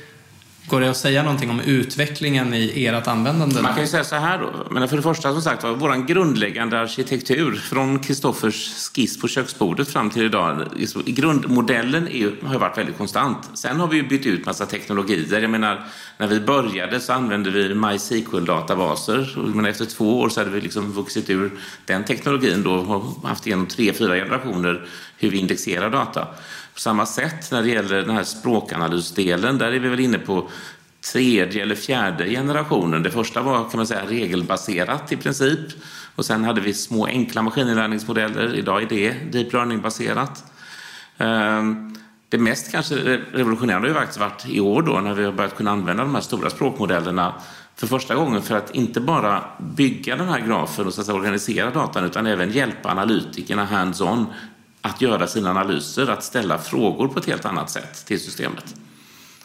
Speaker 5: Går det att säga någonting om utvecklingen i ert användande?
Speaker 4: Man kan ju säga så här då. Men för det första, som sagt var, vår grundläggande arkitektur från Kristoffers skiss på köksbordet fram till idag. Liksom, grundmodellen är, har ju varit väldigt konstant. Sen har vi ju bytt ut massa teknologier. Jag menar, när vi började så använde vi MySQL-databaser. Men efter två år så hade vi liksom vuxit ur den teknologin då och haft igenom tre, fyra generationer hur vi indexerar data. På samma sätt när det gäller den här språkanalysdelen, där är vi väl inne på tredje eller fjärde generationen. Det första var kan man säga regelbaserat i princip. Och sen hade vi små enkla maskininlärningsmodeller. Idag är det deep learning-baserat. Ehm, det mest kanske revolutionerande har ju faktiskt varit i år då när vi har börjat kunna använda de här stora språkmodellerna för första gången för att inte bara bygga den här grafen och så att organisera datan utan även hjälpa analytikerna hands-on att göra sina analyser, att ställa frågor på ett helt annat sätt till systemet.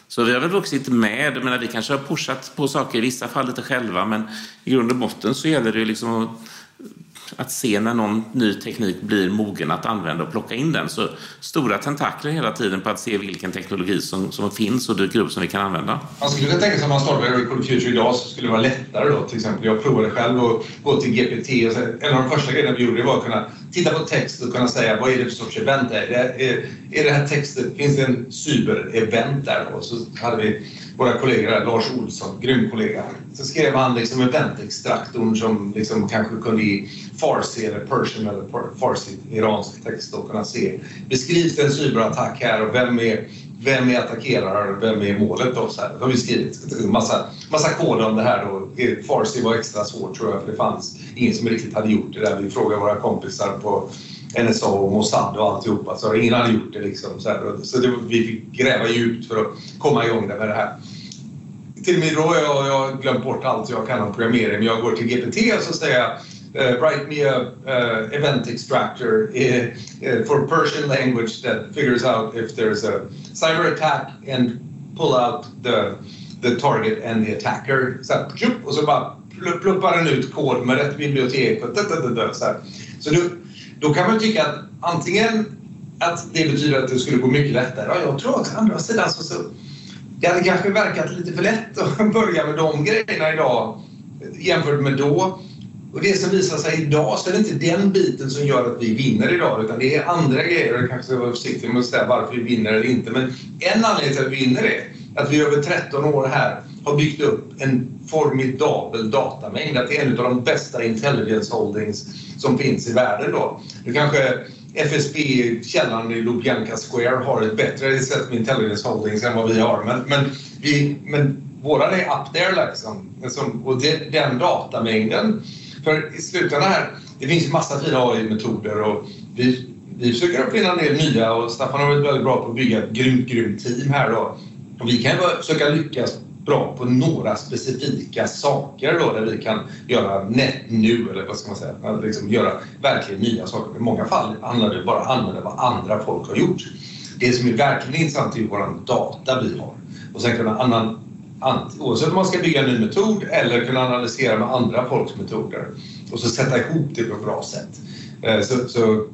Speaker 4: Så vi har väl vuxit med. Jag menar, vi kanske har pushat på saker i vissa fall lite själva men i grund och botten så gäller det ju liksom att att se när någon ny teknik blir mogen att använda och plocka in den. Så stora tentakler hela tiden på att se vilken teknologi som, som finns och dyker upp som vi kan använda.
Speaker 2: Man skulle kunna tänka sig om man startar Recall Future idag så skulle det vara lättare då. Till exempel, jag provade själv att gå till GPT och så, en av de första grejerna vi gjorde var att kunna titta på text och kunna säga vad är det för sorts event det är. Är, är det här texten, finns det en cyber-event där då? Så hade vi våra kollegor här, Lars Olsson, grym kollega. Så skrev han liksom eventextraktorn som liksom kanske kunde i farsi eller persian eller farsi, iransk text och kunna se. Beskrivs det en cyberattack här och vem är vem är attackerare och vem är målet då? Så här. Då har vi skrivit en massa, massa kod om det här då. Farsi var extra svårt tror jag för det fanns ingen som riktigt hade gjort det där. Vi frågade våra kompisar på NSA och Mossad och alltihopa. Så ingen hade gjort det liksom. Så, här. så det, vi fick gräva djupt för att komma igång med det här. Till och med då har jag, jag glömt bort allt jag kan om programmering. Men jag går till GPT och så säger jag uh, write me a uh, event extractor uh, for Persian language that figures out if there's a cyber attack and pull out the, the target and the attacker. Så, här, och så bara pluppar den ut kod med rätt bibliotek. Och da, da, da, så här. så då, då kan man tycka att antingen att det betyder att det skulle gå mycket lättare. Ja, jag tror också andra sidan så, så det hade kanske verkat lite för lätt att börja med de grejerna idag jämfört med då. Och det som visar sig idag så är det inte den biten som gör att vi vinner idag utan det är andra grejer. Jag kanske ska vara försiktig med att säga varför vi vinner eller inte. Men en anledning till att vi vinner är att vi över 13 år här har byggt upp en formidabel datamängd. Att det är en av de bästa intelligence holdings som finns i världen. Då. Du kanske FSB, källan i Lubjanka Square, har ett bättre sätt med intelligence holdings än vad vi har. Men, men, vi, men våran är up there liksom. liksom och det, den datamängden. För i slutändan här, det finns massa fina AI-metoder och vi, vi försöker uppfinna en del nya och Staffan har varit väldigt bra på att bygga ett grymt, grymt team här då. Och vi kan försöka lyckas bra på några specifika saker då där vi kan göra net nu eller vad ska man säga, liksom göra verkligen nya saker. I många fall handlar det bara om att använda vad andra folk har gjort. Det som är verkligen intressant är ju vår data vi har och sen kunna annan, oavsett om man ska bygga en ny metod eller kunna analysera med andra folks metoder och så sätta ihop det på ett bra sätt. Eh, så, så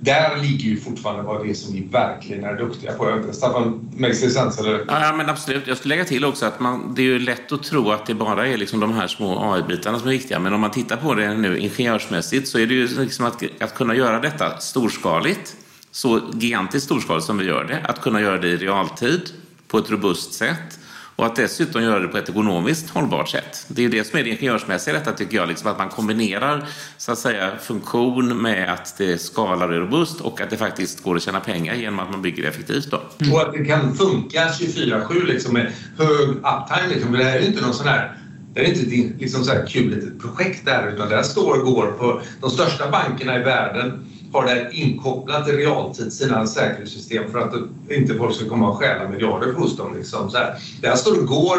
Speaker 2: där ligger ju fortfarande vad det är som vi verkligen är duktiga på. Staffan, makes det sense? Eller?
Speaker 4: Ja, men absolut. Jag skulle lägga till också att man, det är ju lätt att tro att det bara är liksom de här små AI-bitarna som är viktiga. Men om man tittar på det nu ingenjörsmässigt så är det ju liksom att, att kunna göra detta storskaligt, så gigantiskt storskaligt som vi gör det, att kunna göra det i realtid på ett robust sätt och att dessutom göra det på ett ekonomiskt hållbart sätt. Det är det som är det ingenjörsmässiga detta tycker jag, liksom att man kombinerar så att säga funktion med att det skalar och är robust och att det faktiskt går att tjäna pengar genom att man bygger det effektivt. Då.
Speaker 2: Mm. Och att det kan funka 24-7 liksom med hög uptime. Liksom. Det här är inte någon sån här det är inte ett liksom så här kul litet projekt där utan det här står och går på de största bankerna i världen har det inkopplat i realtid sina säkerhetssystem för att inte folk ska komma och stjäla miljarder hos dem. Liksom. Så här. Det här står och går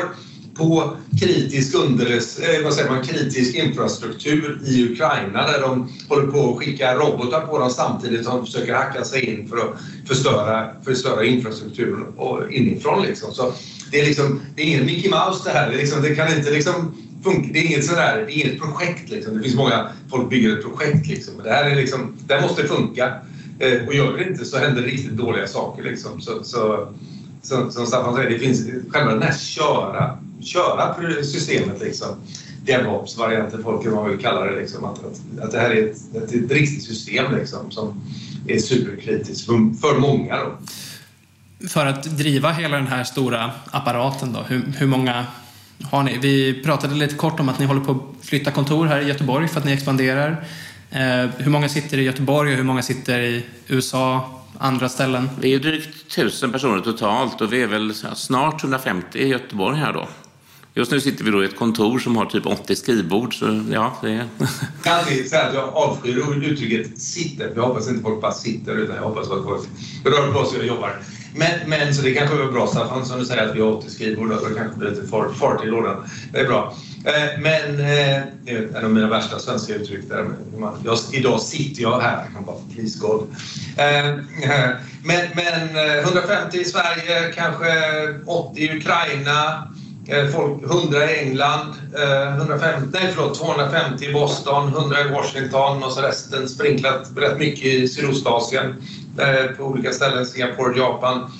Speaker 2: på kritisk, underles, eh, vad säger man, kritisk infrastruktur i Ukraina där de håller på att skicka robotar på dem samtidigt som de försöker hacka sig in för att förstöra, förstöra infrastrukturen inifrån. Liksom. Så det, är liksom, det är ingen Mickey Mouse det här. Det, liksom, det kan inte liksom det är inget sådär, det är inget projekt liksom. Det finns många, folk bygger ett projekt liksom. Men det här är liksom, det här måste funka. Eh, och gör det inte så händer det riktigt dåliga saker liksom. Så, så, så, som Staffan säger, det finns själva den här köra, köra systemet liksom. DevOps-varianten, folk man vill kalla det. Liksom, att, att, att det här är ett, ett, ett riktigt system liksom, som är superkritiskt för, för många. Då.
Speaker 5: För att driva hela den här stora apparaten då, hur, hur många har ni? Vi pratade lite kort om att ni håller på att flytta kontor här i Göteborg för att ni expanderar. Eh, hur många sitter i Göteborg och hur många sitter i USA, andra ställen?
Speaker 4: Vi är drygt tusen personer totalt och vi är väl snart 150 i Göteborg här då. Just nu sitter vi då i ett kontor som har typ 80 skrivbord, så ja, det är... Jag
Speaker 2: kan alltid säga att jag avskyr uttrycket sitter, jag hoppas inte folk bara sitter, utan jag hoppas att folk rör på sig och jobbar. Men, men så det kanske var bra Staffan, som du säger att vi har 80 skrivbord, så det kanske blir lite fart, fart i lådan. Det är bra. Eh, men eh, det är en av mina värsta svenska uttryck. Där jag, idag sitter jag här, jag kan bara please God. Eh, men, men 150 i Sverige, kanske 80 i Ukraina, folk, 100 i England, 150, nej, förlåt, 250 i Boston, 100 i Washington och så resten sprinklat rätt mycket i Sydostasien Eh, på olika ställen, Singapore, Japan.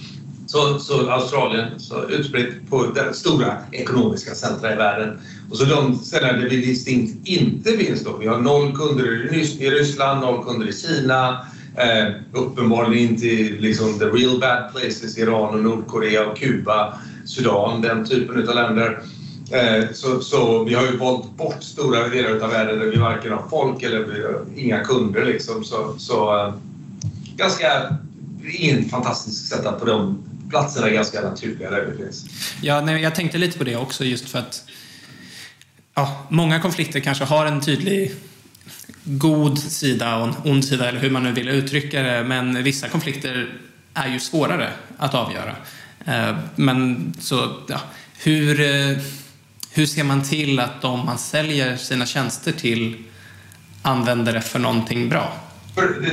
Speaker 2: Så, så Australien, så utspritt på stora ekonomiska centra i världen. Och så de ställen där vi distinkt inte finns då. Vi har noll kunder i Ryssland, noll kunder i Kina, eh, uppenbarligen inte liksom the real bad places, Iran och Nordkorea och Kuba, Sudan, den typen av länder. Eh, så, så, vi har ju valt bort stora delar av världen där vi varken har folk eller vi har inga kunder. Liksom. Så, så eh, ganska, ingen fantastisk setup på de platserna, ganska naturliga där finns.
Speaker 5: Ja, nej, jag tänkte lite på det också just för att ja, många konflikter kanske har en tydlig god sida och en ond sida, eller hur man nu vill uttrycka det, men vissa konflikter är ju svårare att avgöra. Eh, men så, ja, hur, eh, hur ser man till att de man säljer sina tjänster till använder det för någonting bra?
Speaker 2: För,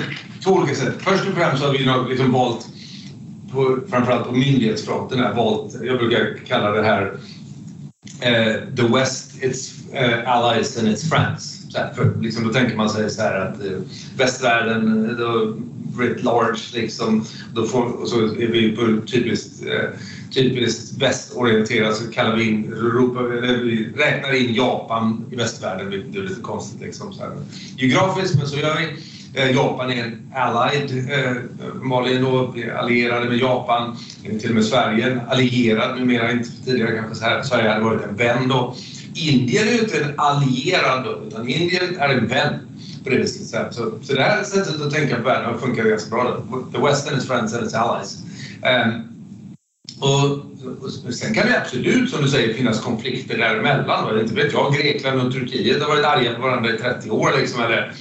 Speaker 2: två olika sätt. Först och främst så har vi liksom valt, på, framförallt på myndighetsfronten, valt, jag brukar kalla det här eh, the West, its eh, allies and its friends. Så här, för, liksom, då tänker man sig så här att eh, västvärlden, eh, då, writ large, liksom, då får, och så är vi på typiskt, eh, typiskt västorienterat så kallar vi in Europa, vi räknar in Japan i västvärlden, det är lite konstigt liksom. Så här. Geografiskt, men så gör vi. Eh, Japan är en allied, eh, Malin då, allierade med Japan, eh, till och med Sverige allierad numera, inte tidigare kanske så här, Sverige hade varit en vän då. Indien är ju inte en allierad utan Indien är en vän på det viset. Så, så det här sättet att tänka på världen har funkat ganska bra. The West and friends and its allies. Um, och, och, sen kan det absolut, som du säger, finnas konflikter däremellan. Inte vet jag, Grekland och Turkiet har varit arga på varandra i 30 år. Liksom, eller,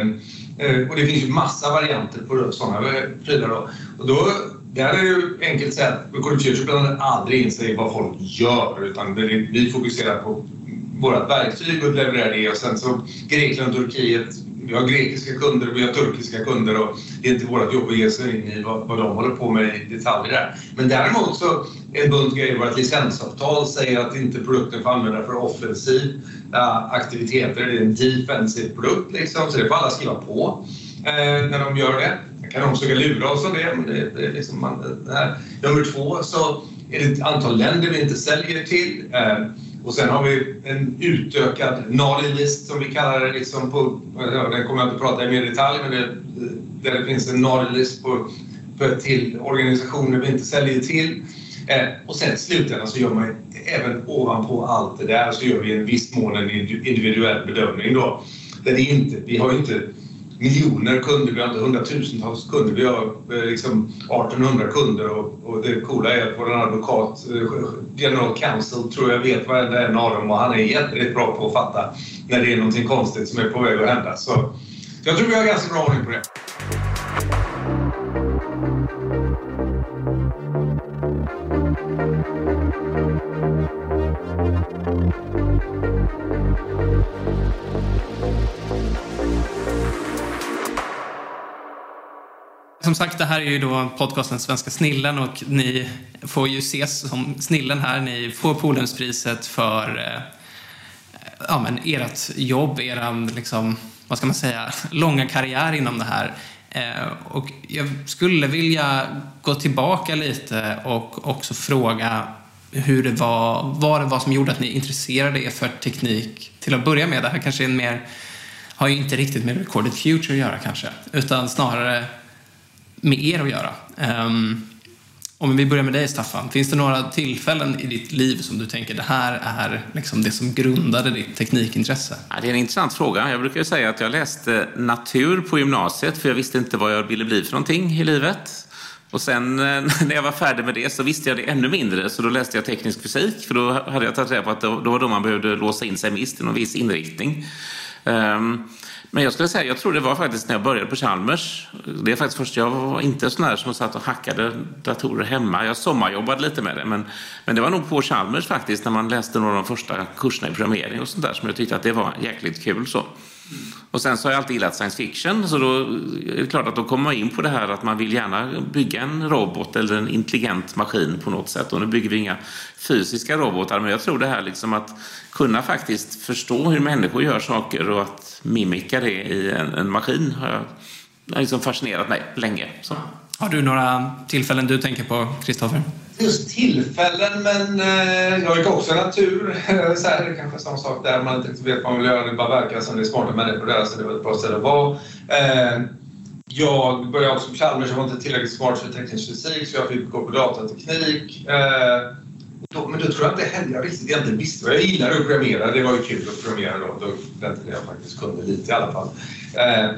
Speaker 2: um, Eh, Eh, och det finns ju massa varianter på sådana eh, prylar. Då. Och då, där är det ju enkelt att säga att på blandar aldrig in sig i vad folk gör utan vi fokuserar på vårt verktyg och levererar det och sen så Grekland och Turkiet vi har grekiska kunder och vi har turkiska kunder och det är inte vårt jobb att ge sig in i vad, vad de håller på med i detalj. där. Men däremot så är en bunt grejer vårt licensavtal säger att inte produkten får användas för offensiv eh, aktiviteter. Det är en defensiv produkt liksom, så det får alla skriva på uh, när de gör det. Man kan de försöka lura oss om det, men det, det är liksom man, det. Nummer två så är det ett antal länder vi inte säljer till. Uh, och sen har vi en utökad naughty list som vi kallar det. Liksom på, den kommer jag inte att prata i mer detalj, men det, där det finns en naughty list på, på till organisationer vi inte säljer till. Eh, och sen i slutändan så gör man även ovanpå allt det där så gör vi en viss mån en individuell bedömning då. Där det inte, vi har ju inte miljoner kunder, vi har inte hundratusentals kunder. Vi har eh, liksom 1800 kunder och, och det coola är att vår advokat, eh, general counsel, tror jag vet varenda en av dem och han är jättebra på att fatta när det är någonting konstigt som är på väg att hända. Så jag tror vi har ganska bra ordning på det.
Speaker 5: Som sagt, det här är ju då podcasten Svenska Snillen och ni får ju ses som Snillen här. Ni får Polhemspriset för eh,
Speaker 3: ja, men ert jobb, er, liksom, vad ska man säga, långa karriär inom det här. Eh, och jag skulle vilja gå tillbaka lite och också fråga hur det var, vad det var som gjorde att ni intresserade er för teknik till att börja med. Det här kanske är en mer, har ju inte riktigt med Recorded Future att göra kanske, utan snarare med er att göra. Um, om vi börjar med dig Staffan, finns det några tillfällen i ditt liv som du tänker det här är liksom det som grundade ditt teknikintresse?
Speaker 4: Ja, det är en intressant fråga. Jag brukar säga att jag läste natur på gymnasiet för jag visste inte vad jag ville bli för någonting i livet. Och sen eh, när jag var färdig med det så visste jag det ännu mindre så då läste jag teknisk fysik för då hade jag tagit reda på att då var då man behövde låsa in sig mest i någon viss inriktning. Um, men jag skulle säga, jag tror det var faktiskt när jag började på Chalmers. Det är faktiskt först, jag var inte sån där som satt och hackade datorer hemma. Jag sommarjobbade lite med det, men, men det var nog på Chalmers faktiskt när man läste några av de första kurserna i programmering och sånt där som jag tyckte att det var jäkligt kul så. Och sen så har jag alltid gillat science fiction, så då är det klart att då kommer man in på det här att man vill gärna bygga en robot eller en intelligent maskin på något sätt. Och nu bygger vi inga fysiska robotar, men jag tror det här liksom att kunna faktiskt förstå hur människor gör saker och att mimika det i en, en maskin har jag har liksom fascinerat mig länge. Så.
Speaker 3: Har du några tillfällen du tänker på, Kristoffer?
Speaker 2: Just tillfällen, men eh, jag gick också natur. Eh, så här, det är kanske samma sak där, man inte vet vad man vill göra. Det bara verkar som det är smarta människor där, så det var ett bra ställe att vara. Eh, jag började också på Chalmers, jag var inte tillräckligt smart för teknisk fysik så jag fick gå på datateknik. Eh, då, men då tror jag inte heller jag riktigt egentligen visste vad jag gillade att programmera. Det var ju kul att programmera då, då väntade jag faktiskt kunde lite i alla fall. Eh,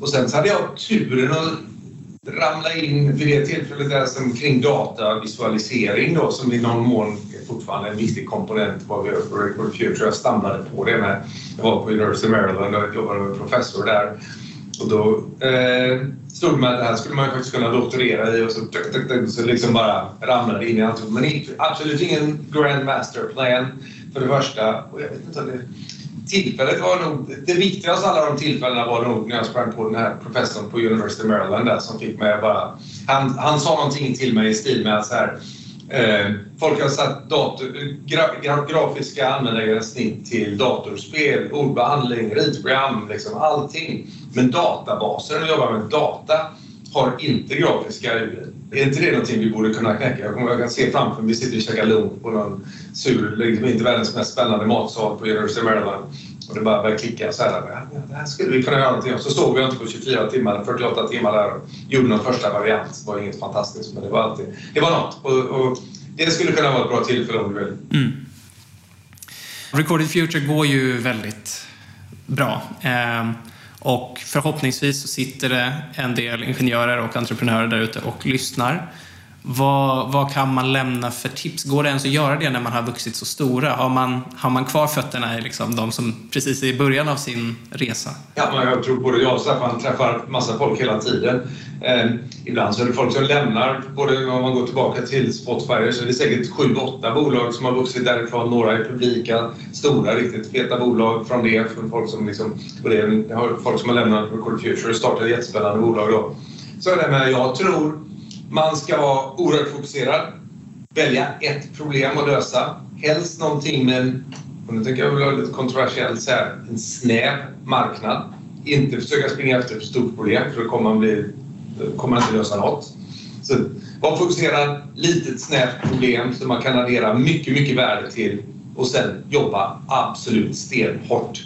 Speaker 2: och sen så hade jag turen att ramla in vid det tillfället där som kring datavisualisering då som i någon mån är fortfarande en viktig komponent vad vi gör på Record Future. Jag stannade på det med, jag var på University of Maryland och jobbade med professor där. Och då eh, stod det med att det här skulle man faktiskt kunna doktorera i och så, så liksom bara ramlade in i allt. Men absolut ingen grand master plan för det första. Och jag vet inte om det tillfället var nog, det viktigaste av alla de tillfällena var nog när jag sprang på den här professorn på University of Maryland där som fick mig bara... Han, han sa någonting till mig i stil med att så här, eh, folk har satt dator, gra, gra, grafiska användargränssnitt till datorspel, ordbehandling, ritprogram, liksom allting. Men databaser, när du jobbar med data, har inte grafiska UI. Är inte det någonting vi borde kunna knäcka? Jag, kommer, jag kan se framför mig, vi sitter och käkar lunch på någon sur, liksom inte världens mest spännande matsal på University of Maryland. Och det bara börjar klicka så här. Ja, det här skulle vi kunna göra någonting. Så stod vi inte på 24 timmar, 48 timmar där och gjorde någon första variant. Det var inget fantastiskt, men det var alltid, det var något. Och, och det skulle kunna vara ett bra tillfälle om du vill. Mm.
Speaker 3: Recorded Future går ju väldigt bra. Eh, och förhoppningsvis så sitter det en del ingenjörer och entreprenörer där ute och lyssnar. Vad, vad, kan man lämna för tips? Går det ens att göra det när man har vuxit så stora? Har man, har man kvar fötterna i liksom de som precis är i början av sin resa?
Speaker 2: Ja, jag tror både jag och Staffan träffar massa folk hela tiden. Eh, ibland så är det folk som lämnar, både om man går tillbaka till Spotify så är det säkert sju, åtta bolag som har vuxit därifrån. Några är publika, stora, riktigt feta bolag från det. Från folk som liksom, det folk som har lämnat Record Future och startat jättespännande bolag. Då. Så är det med, jag tror man ska vara oerhört fokuserad. Välja ett problem att lösa. Helst någonting med en, och nu tänker jag vara lite kontroversiellt, så här, en snäv marknad. Inte försöka springa efter ett stort problem för då kommer man, bli, kommer man inte lösa något. Så var fokuserad, litet snävt problem som man kan addera mycket, mycket värde till och sen jobba absolut stenhårt.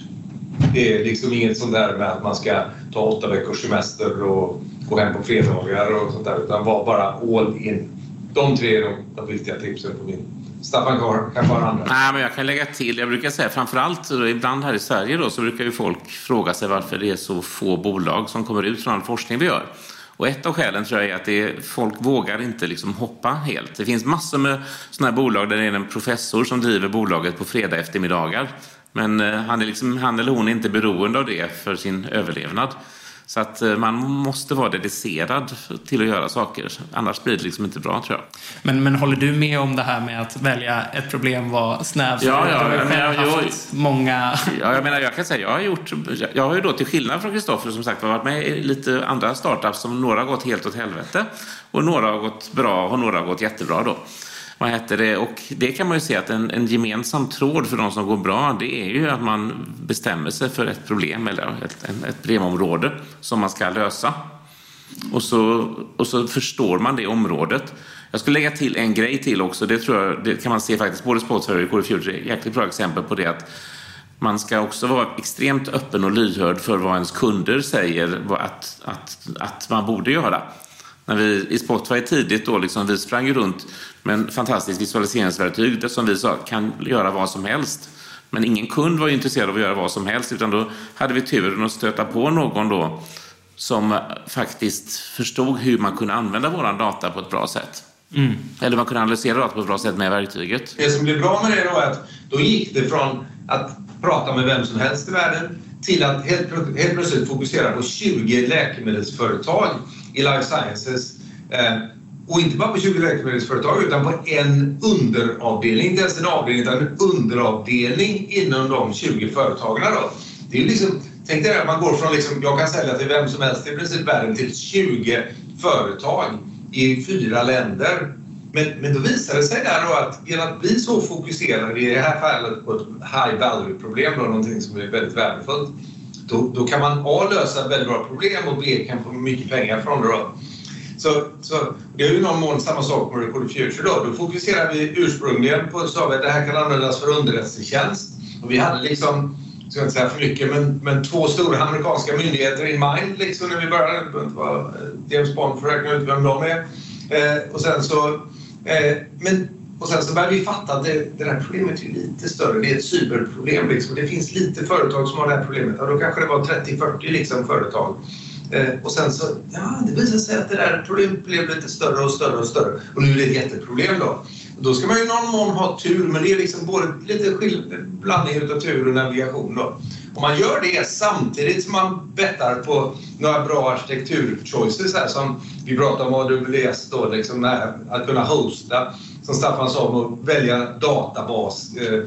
Speaker 2: Det är liksom inget sånt där med att man ska ta åtta veckors semester och gå hem på fredagar och sånt där utan var bara all in. De tre är de viktiga tipsen på min Staffan kanske har andra?
Speaker 4: Nej, men jag kan lägga till. Jag brukar säga framförallt ibland här i Sverige då, så brukar ju folk fråga sig varför det är så få bolag som kommer ut från all forskning vi gör. Och ett av skälen tror jag är att det är, folk vågar inte liksom hoppa helt. Det finns massor med sådana här bolag där det är en professor som driver bolaget på fredag eftermiddagar. Men eh, han, är liksom, han eller hon är inte beroende av det för sin överlevnad. Så att eh, man måste vara dedicerad till att göra saker. Annars blir det liksom inte bra tror jag.
Speaker 3: Men, men håller du med om det här med att välja ett problem var snävt?
Speaker 4: Ja, ja. Du har
Speaker 3: men,
Speaker 4: jag,
Speaker 3: många...
Speaker 4: Ja, jag menar, jag kan säga, jag har gjort... Jag har ju då till skillnad från Kristoffer som sagt varit med i lite andra startups som några har gått helt åt helvete och några har gått bra och några har gått jättebra då vad heter det? Och det kan man ju se att en, en gemensam tråd för de som går bra, det är ju att man bestämmer sig för ett problem eller ett, ett problemområde som man ska lösa. Och så, och så förstår man det området. Jag skulle lägga till en grej till också. Det, tror jag, det kan man se faktiskt både Spotify och Core Future är jäkligt bra exempel på det. att man ska också vara extremt öppen och lyhörd för vad ens kunder säger att, att, att man borde göra. När vi i Spotify tidigt då, liksom, vi sprang runt med en fantastisk visualiseringsverktyg som vi sa kan göra vad som helst. Men ingen kund var intresserad av att göra vad som helst utan då hade vi turen att stöta på någon då som faktiskt förstod hur man kunde använda vår data på ett bra sätt. Mm. Eller man kunde analysera data på ett bra sätt med verktyget.
Speaker 2: Det som blev bra med det då är att då gick det från att prata med vem som helst i världen till att helt, helt plötsligt fokusera på 20 läkemedelsföretag i life sciences. Eh, och inte bara på 20 läkemedelsföretag utan på en underavdelning, inte ens en avdelning utan en underavdelning inom de 20 företagen. Då. Det är liksom, tänk dig att man går från, liksom, jag kan sälja till vem som helst i princip världen till 20 företag i fyra länder. Men, men då visar det sig där då att genom att bli så fokuserade i det här fallet på ett high value problem, någonting som är väldigt värdefullt, då, då kan man A lösa väldigt bra problem och B kan få mycket pengar från det. Då. Så, så det är ju någon mån samma sak med Record Future. Då. då fokuserar vi ursprungligen på att det här kan användas för underrättelsetjänst. Och vi hade liksom, jag ska inte säga för mycket, men, men två stora amerikanska myndigheter in mind liksom, när vi började. Det behöver inte vara James Bond för att räkna ut vem de är. Eh, och sen så Eh, men, och sen så började vi fatta att det, det här problemet är lite större. Det är ett cyberproblem. Liksom. Det finns lite företag som har det här problemet. Och då kanske det var 30-40 liksom, företag. Eh, och sen så, ja, det visade sig att det där problemet blev lite större och större och större. Och nu är det ett jätteproblem då. Och då ska man ju i någon mån ha tur, men det är liksom både lite blandning av tur och navigation då. Om man gör det samtidigt som man bettar på några bra arkitekturchoices här som vi pratar om AWS då, liksom att kunna hosta, som Staffan sa, om att välja databas eh,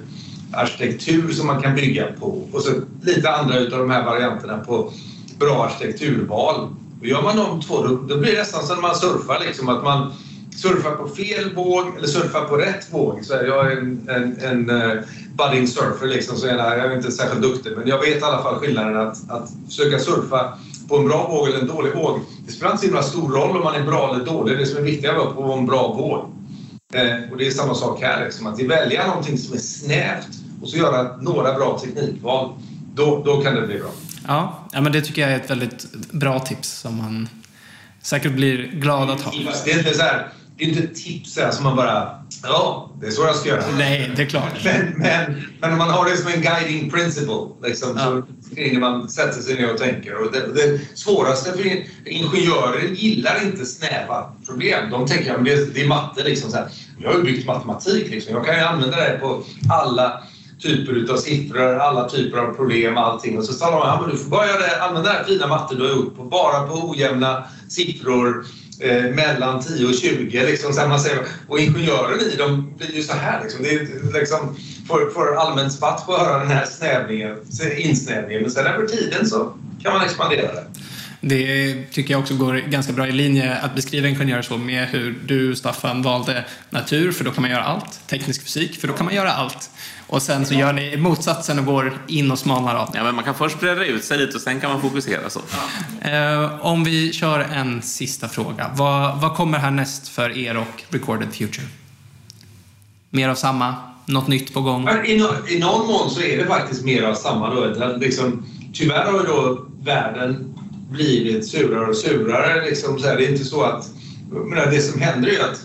Speaker 2: arkitektur som man kan bygga på och så lite andra utav de här varianterna på bra arkitekturval. Och gör man de två då, då blir det nästan som när man surfar, liksom, att man surfar på fel våg eller surfar på rätt våg. Så jag är en, en, en uh, budding surfer, liksom, så jag är inte särskilt duktig men jag vet i alla fall skillnaden att, att försöka surfa på en bra våg eller en dålig våg. Det spelar inte så himla stor roll om man är bra eller dålig. Det som är viktigt är att vara på en bra våg. Eh, och det är samma sak här, liksom, att välja någonting som är snävt och så göra några bra teknikval. Då, då kan det bli bra.
Speaker 5: Ja, ja, men det tycker jag är ett väldigt bra tips som man säkert blir glad att ha.
Speaker 2: Det är inte så här, det är inte ett tips som man bara, ja, det är så jag ska göra.
Speaker 5: Nej, det är klart.
Speaker 2: Men, men, men om man har det som en guiding principle, liksom, ja. så springer man, sätter sig ner och tänker. Och det, det svåraste för ingenjörer gillar inte snäva problem. De tänker att det, det är matte. Liksom, så här. Jag har ju byggt matematik. Liksom. Jag kan ju använda det på alla typer av siffror, alla typer av problem, allting. Och så sa de att du får börja använda det här fina matte du har gjort på, bara på ojämna siffror eh, mellan 10 och 20. Liksom, så man säger, och ingenjören i dem blir ju så här. Liksom, det är, liksom, får, får allmänt spatt på att höra den här snävningen, insnävningen. Men sen över tiden så kan man expandera det.
Speaker 5: Det tycker jag också går ganska bra i linje att beskriva ingenjörer så med hur du, Staffan, valde natur, för då kan man göra allt. Teknisk fysik, för då kan man göra allt. Och sen så gör ni motsatsen och går in och smalnar av.
Speaker 4: Ja, men man kan först breda ut sig lite och sen kan man fokusera så.
Speaker 5: Ja. Eh, om vi kör en sista fråga. Vad, vad kommer härnäst för er och Recorded Future? Mer av samma? Något nytt på gång?
Speaker 2: I, no, I någon mån så är det faktiskt mer av samma. Då. Liksom, tyvärr har då världen blivit surare och surare. Liksom, så här, det är inte så att... Men det som händer är att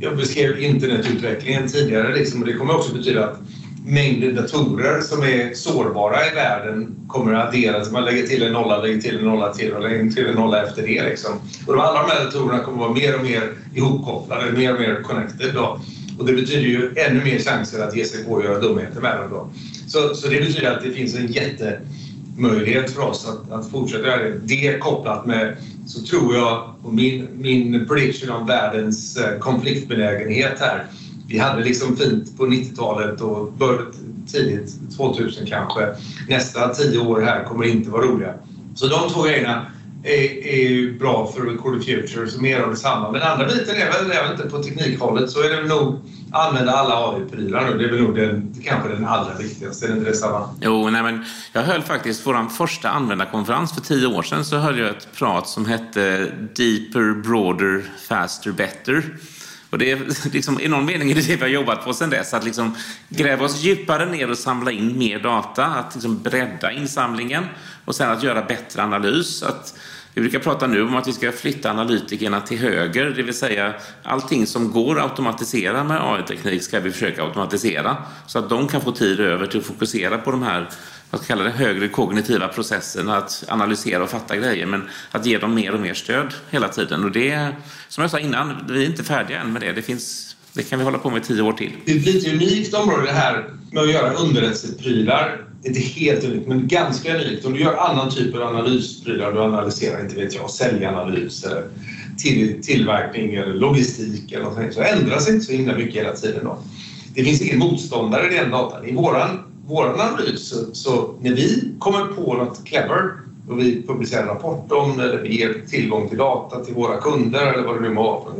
Speaker 2: jag beskrev internetutvecklingen tidigare liksom, och det kommer också betyda att mängden datorer som är sårbara i världen kommer att adderas. Man lägger till en nolla, lägger till en nolla till och lägger till en nolla efter det. Liksom. Och alla de här datorerna kommer att vara mer och mer ihopkopplade, mer och mer connected. Då. Och det betyder ju ännu mer chanser att ge sig på att göra dumheter med dem. Då. Så, så det betyder att det finns en jättemöjlighet för oss att, att fortsätta göra det. Det kopplat med, så tror jag, och min, min prediction om världens eh, konfliktbenägenhet här, vi hade liksom fint på 90-talet och tidigt 2000 kanske. Nästa tio år här kommer inte vara roliga. Så de två grejerna är, är bra för Record the Future, så mer av detsamma. Men andra biten är väl, även inte, på teknikhållet så är det nog använda alla AI-prylar nu. Det är väl nog den, kanske den allra viktigaste, är det inte det samma?
Speaker 4: Jo, nej men jag höll faktiskt vår första användarkonferens för tio år sedan så höll jag ett prat som hette Deeper, Broader, Faster, Better. Och det är liksom, i någon mening är det det vi har jobbat på sedan dess. Att liksom gräva oss djupare ner och samla in mer data. Att liksom bredda insamlingen och sen att göra bättre analys. Att vi brukar prata nu om att vi ska flytta analytikerna till höger, det vill säga allting som går att automatisera med AI-teknik ska vi försöka automatisera så att de kan få tid över till att fokusera på de här vad ska kalla det, högre kognitiva processen, att analysera och fatta grejer, men att ge dem mer och mer stöd hela tiden. Och det, som jag sa innan, vi är inte färdiga än med det. Det, finns, det kan vi hålla på med tio år till.
Speaker 2: Det är ett lite unikt område det här med att göra underrättelseprylar inte helt unikt, men ganska unikt. Om du gör annan typ av analysprylar, du analyserar, inte vet jag, säljanalys eller till, tillverkning eller logistik eller något så ändras inte så himla mycket hela tiden. Då. Det finns ingen motståndare i den datan. I våran, vår analys, så, när vi kommer på något clever och vi publicerar en rapport om eller vi ger tillgång till data till våra kunder eller vad det nu må vara.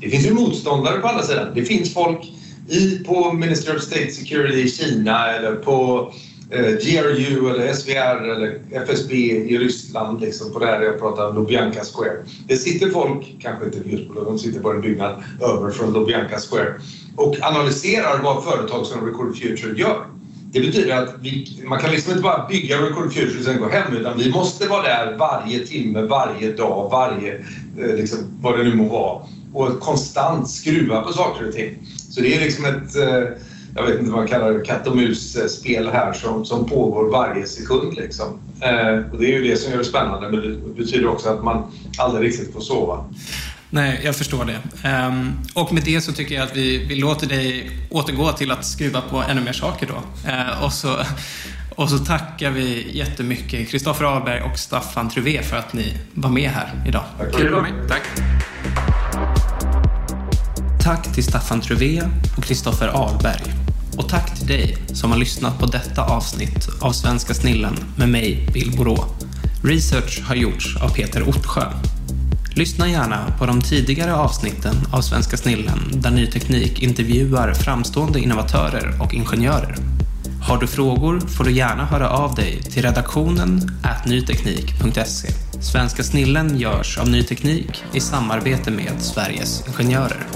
Speaker 2: Det finns ju motståndare på andra sidan. Det finns folk i, på Ministry of State Security i Kina eller på eh, GRU eller SVR eller FSB i Ryssland, liksom på det här jag pratar om Lubjanka Square. Det sitter folk, kanske inte just på de sitter på en byggnad över från Lubjanka Square och analyserar vad företag som Record Future gör. Det betyder att vi, man kan liksom inte bara bygga Record Future och sen gå hem utan vi måste vara där varje timme, varje dag, varje, eh, liksom, vad det nu må vara och konstant skruva på saker och ting. Så det är liksom ett eh, jag vet inte vad man kallar det, katt och mus-spel här som, som pågår varje sekund. Liksom. Eh, och det är ju det som gör det spännande, men det betyder också att man aldrig riktigt får sova.
Speaker 3: Nej, jag förstår det. Um, och med det så tycker jag att vi, vi låter dig återgå till att skruva på ännu mer saker då. Uh, och, så, och så tackar vi jättemycket Kristoffer Ahlberg och Staffan Truvé för att ni var med här idag.
Speaker 4: Tack. Kul att vara med. Tack.
Speaker 3: Tack till Staffan Truvé och Kristoffer Ahlberg. Och tack till dig som har lyssnat på detta avsnitt av Svenska snillen med mig, Bill Borå. Research har gjorts av Peter Ottsjö. Lyssna gärna på de tidigare avsnitten av Svenska snillen där ny teknik intervjuar framstående innovatörer och ingenjörer. Har du frågor får du gärna höra av dig till redaktionen nyteknik.se. Svenska snillen görs av Ny Teknik i samarbete med Sveriges Ingenjörer.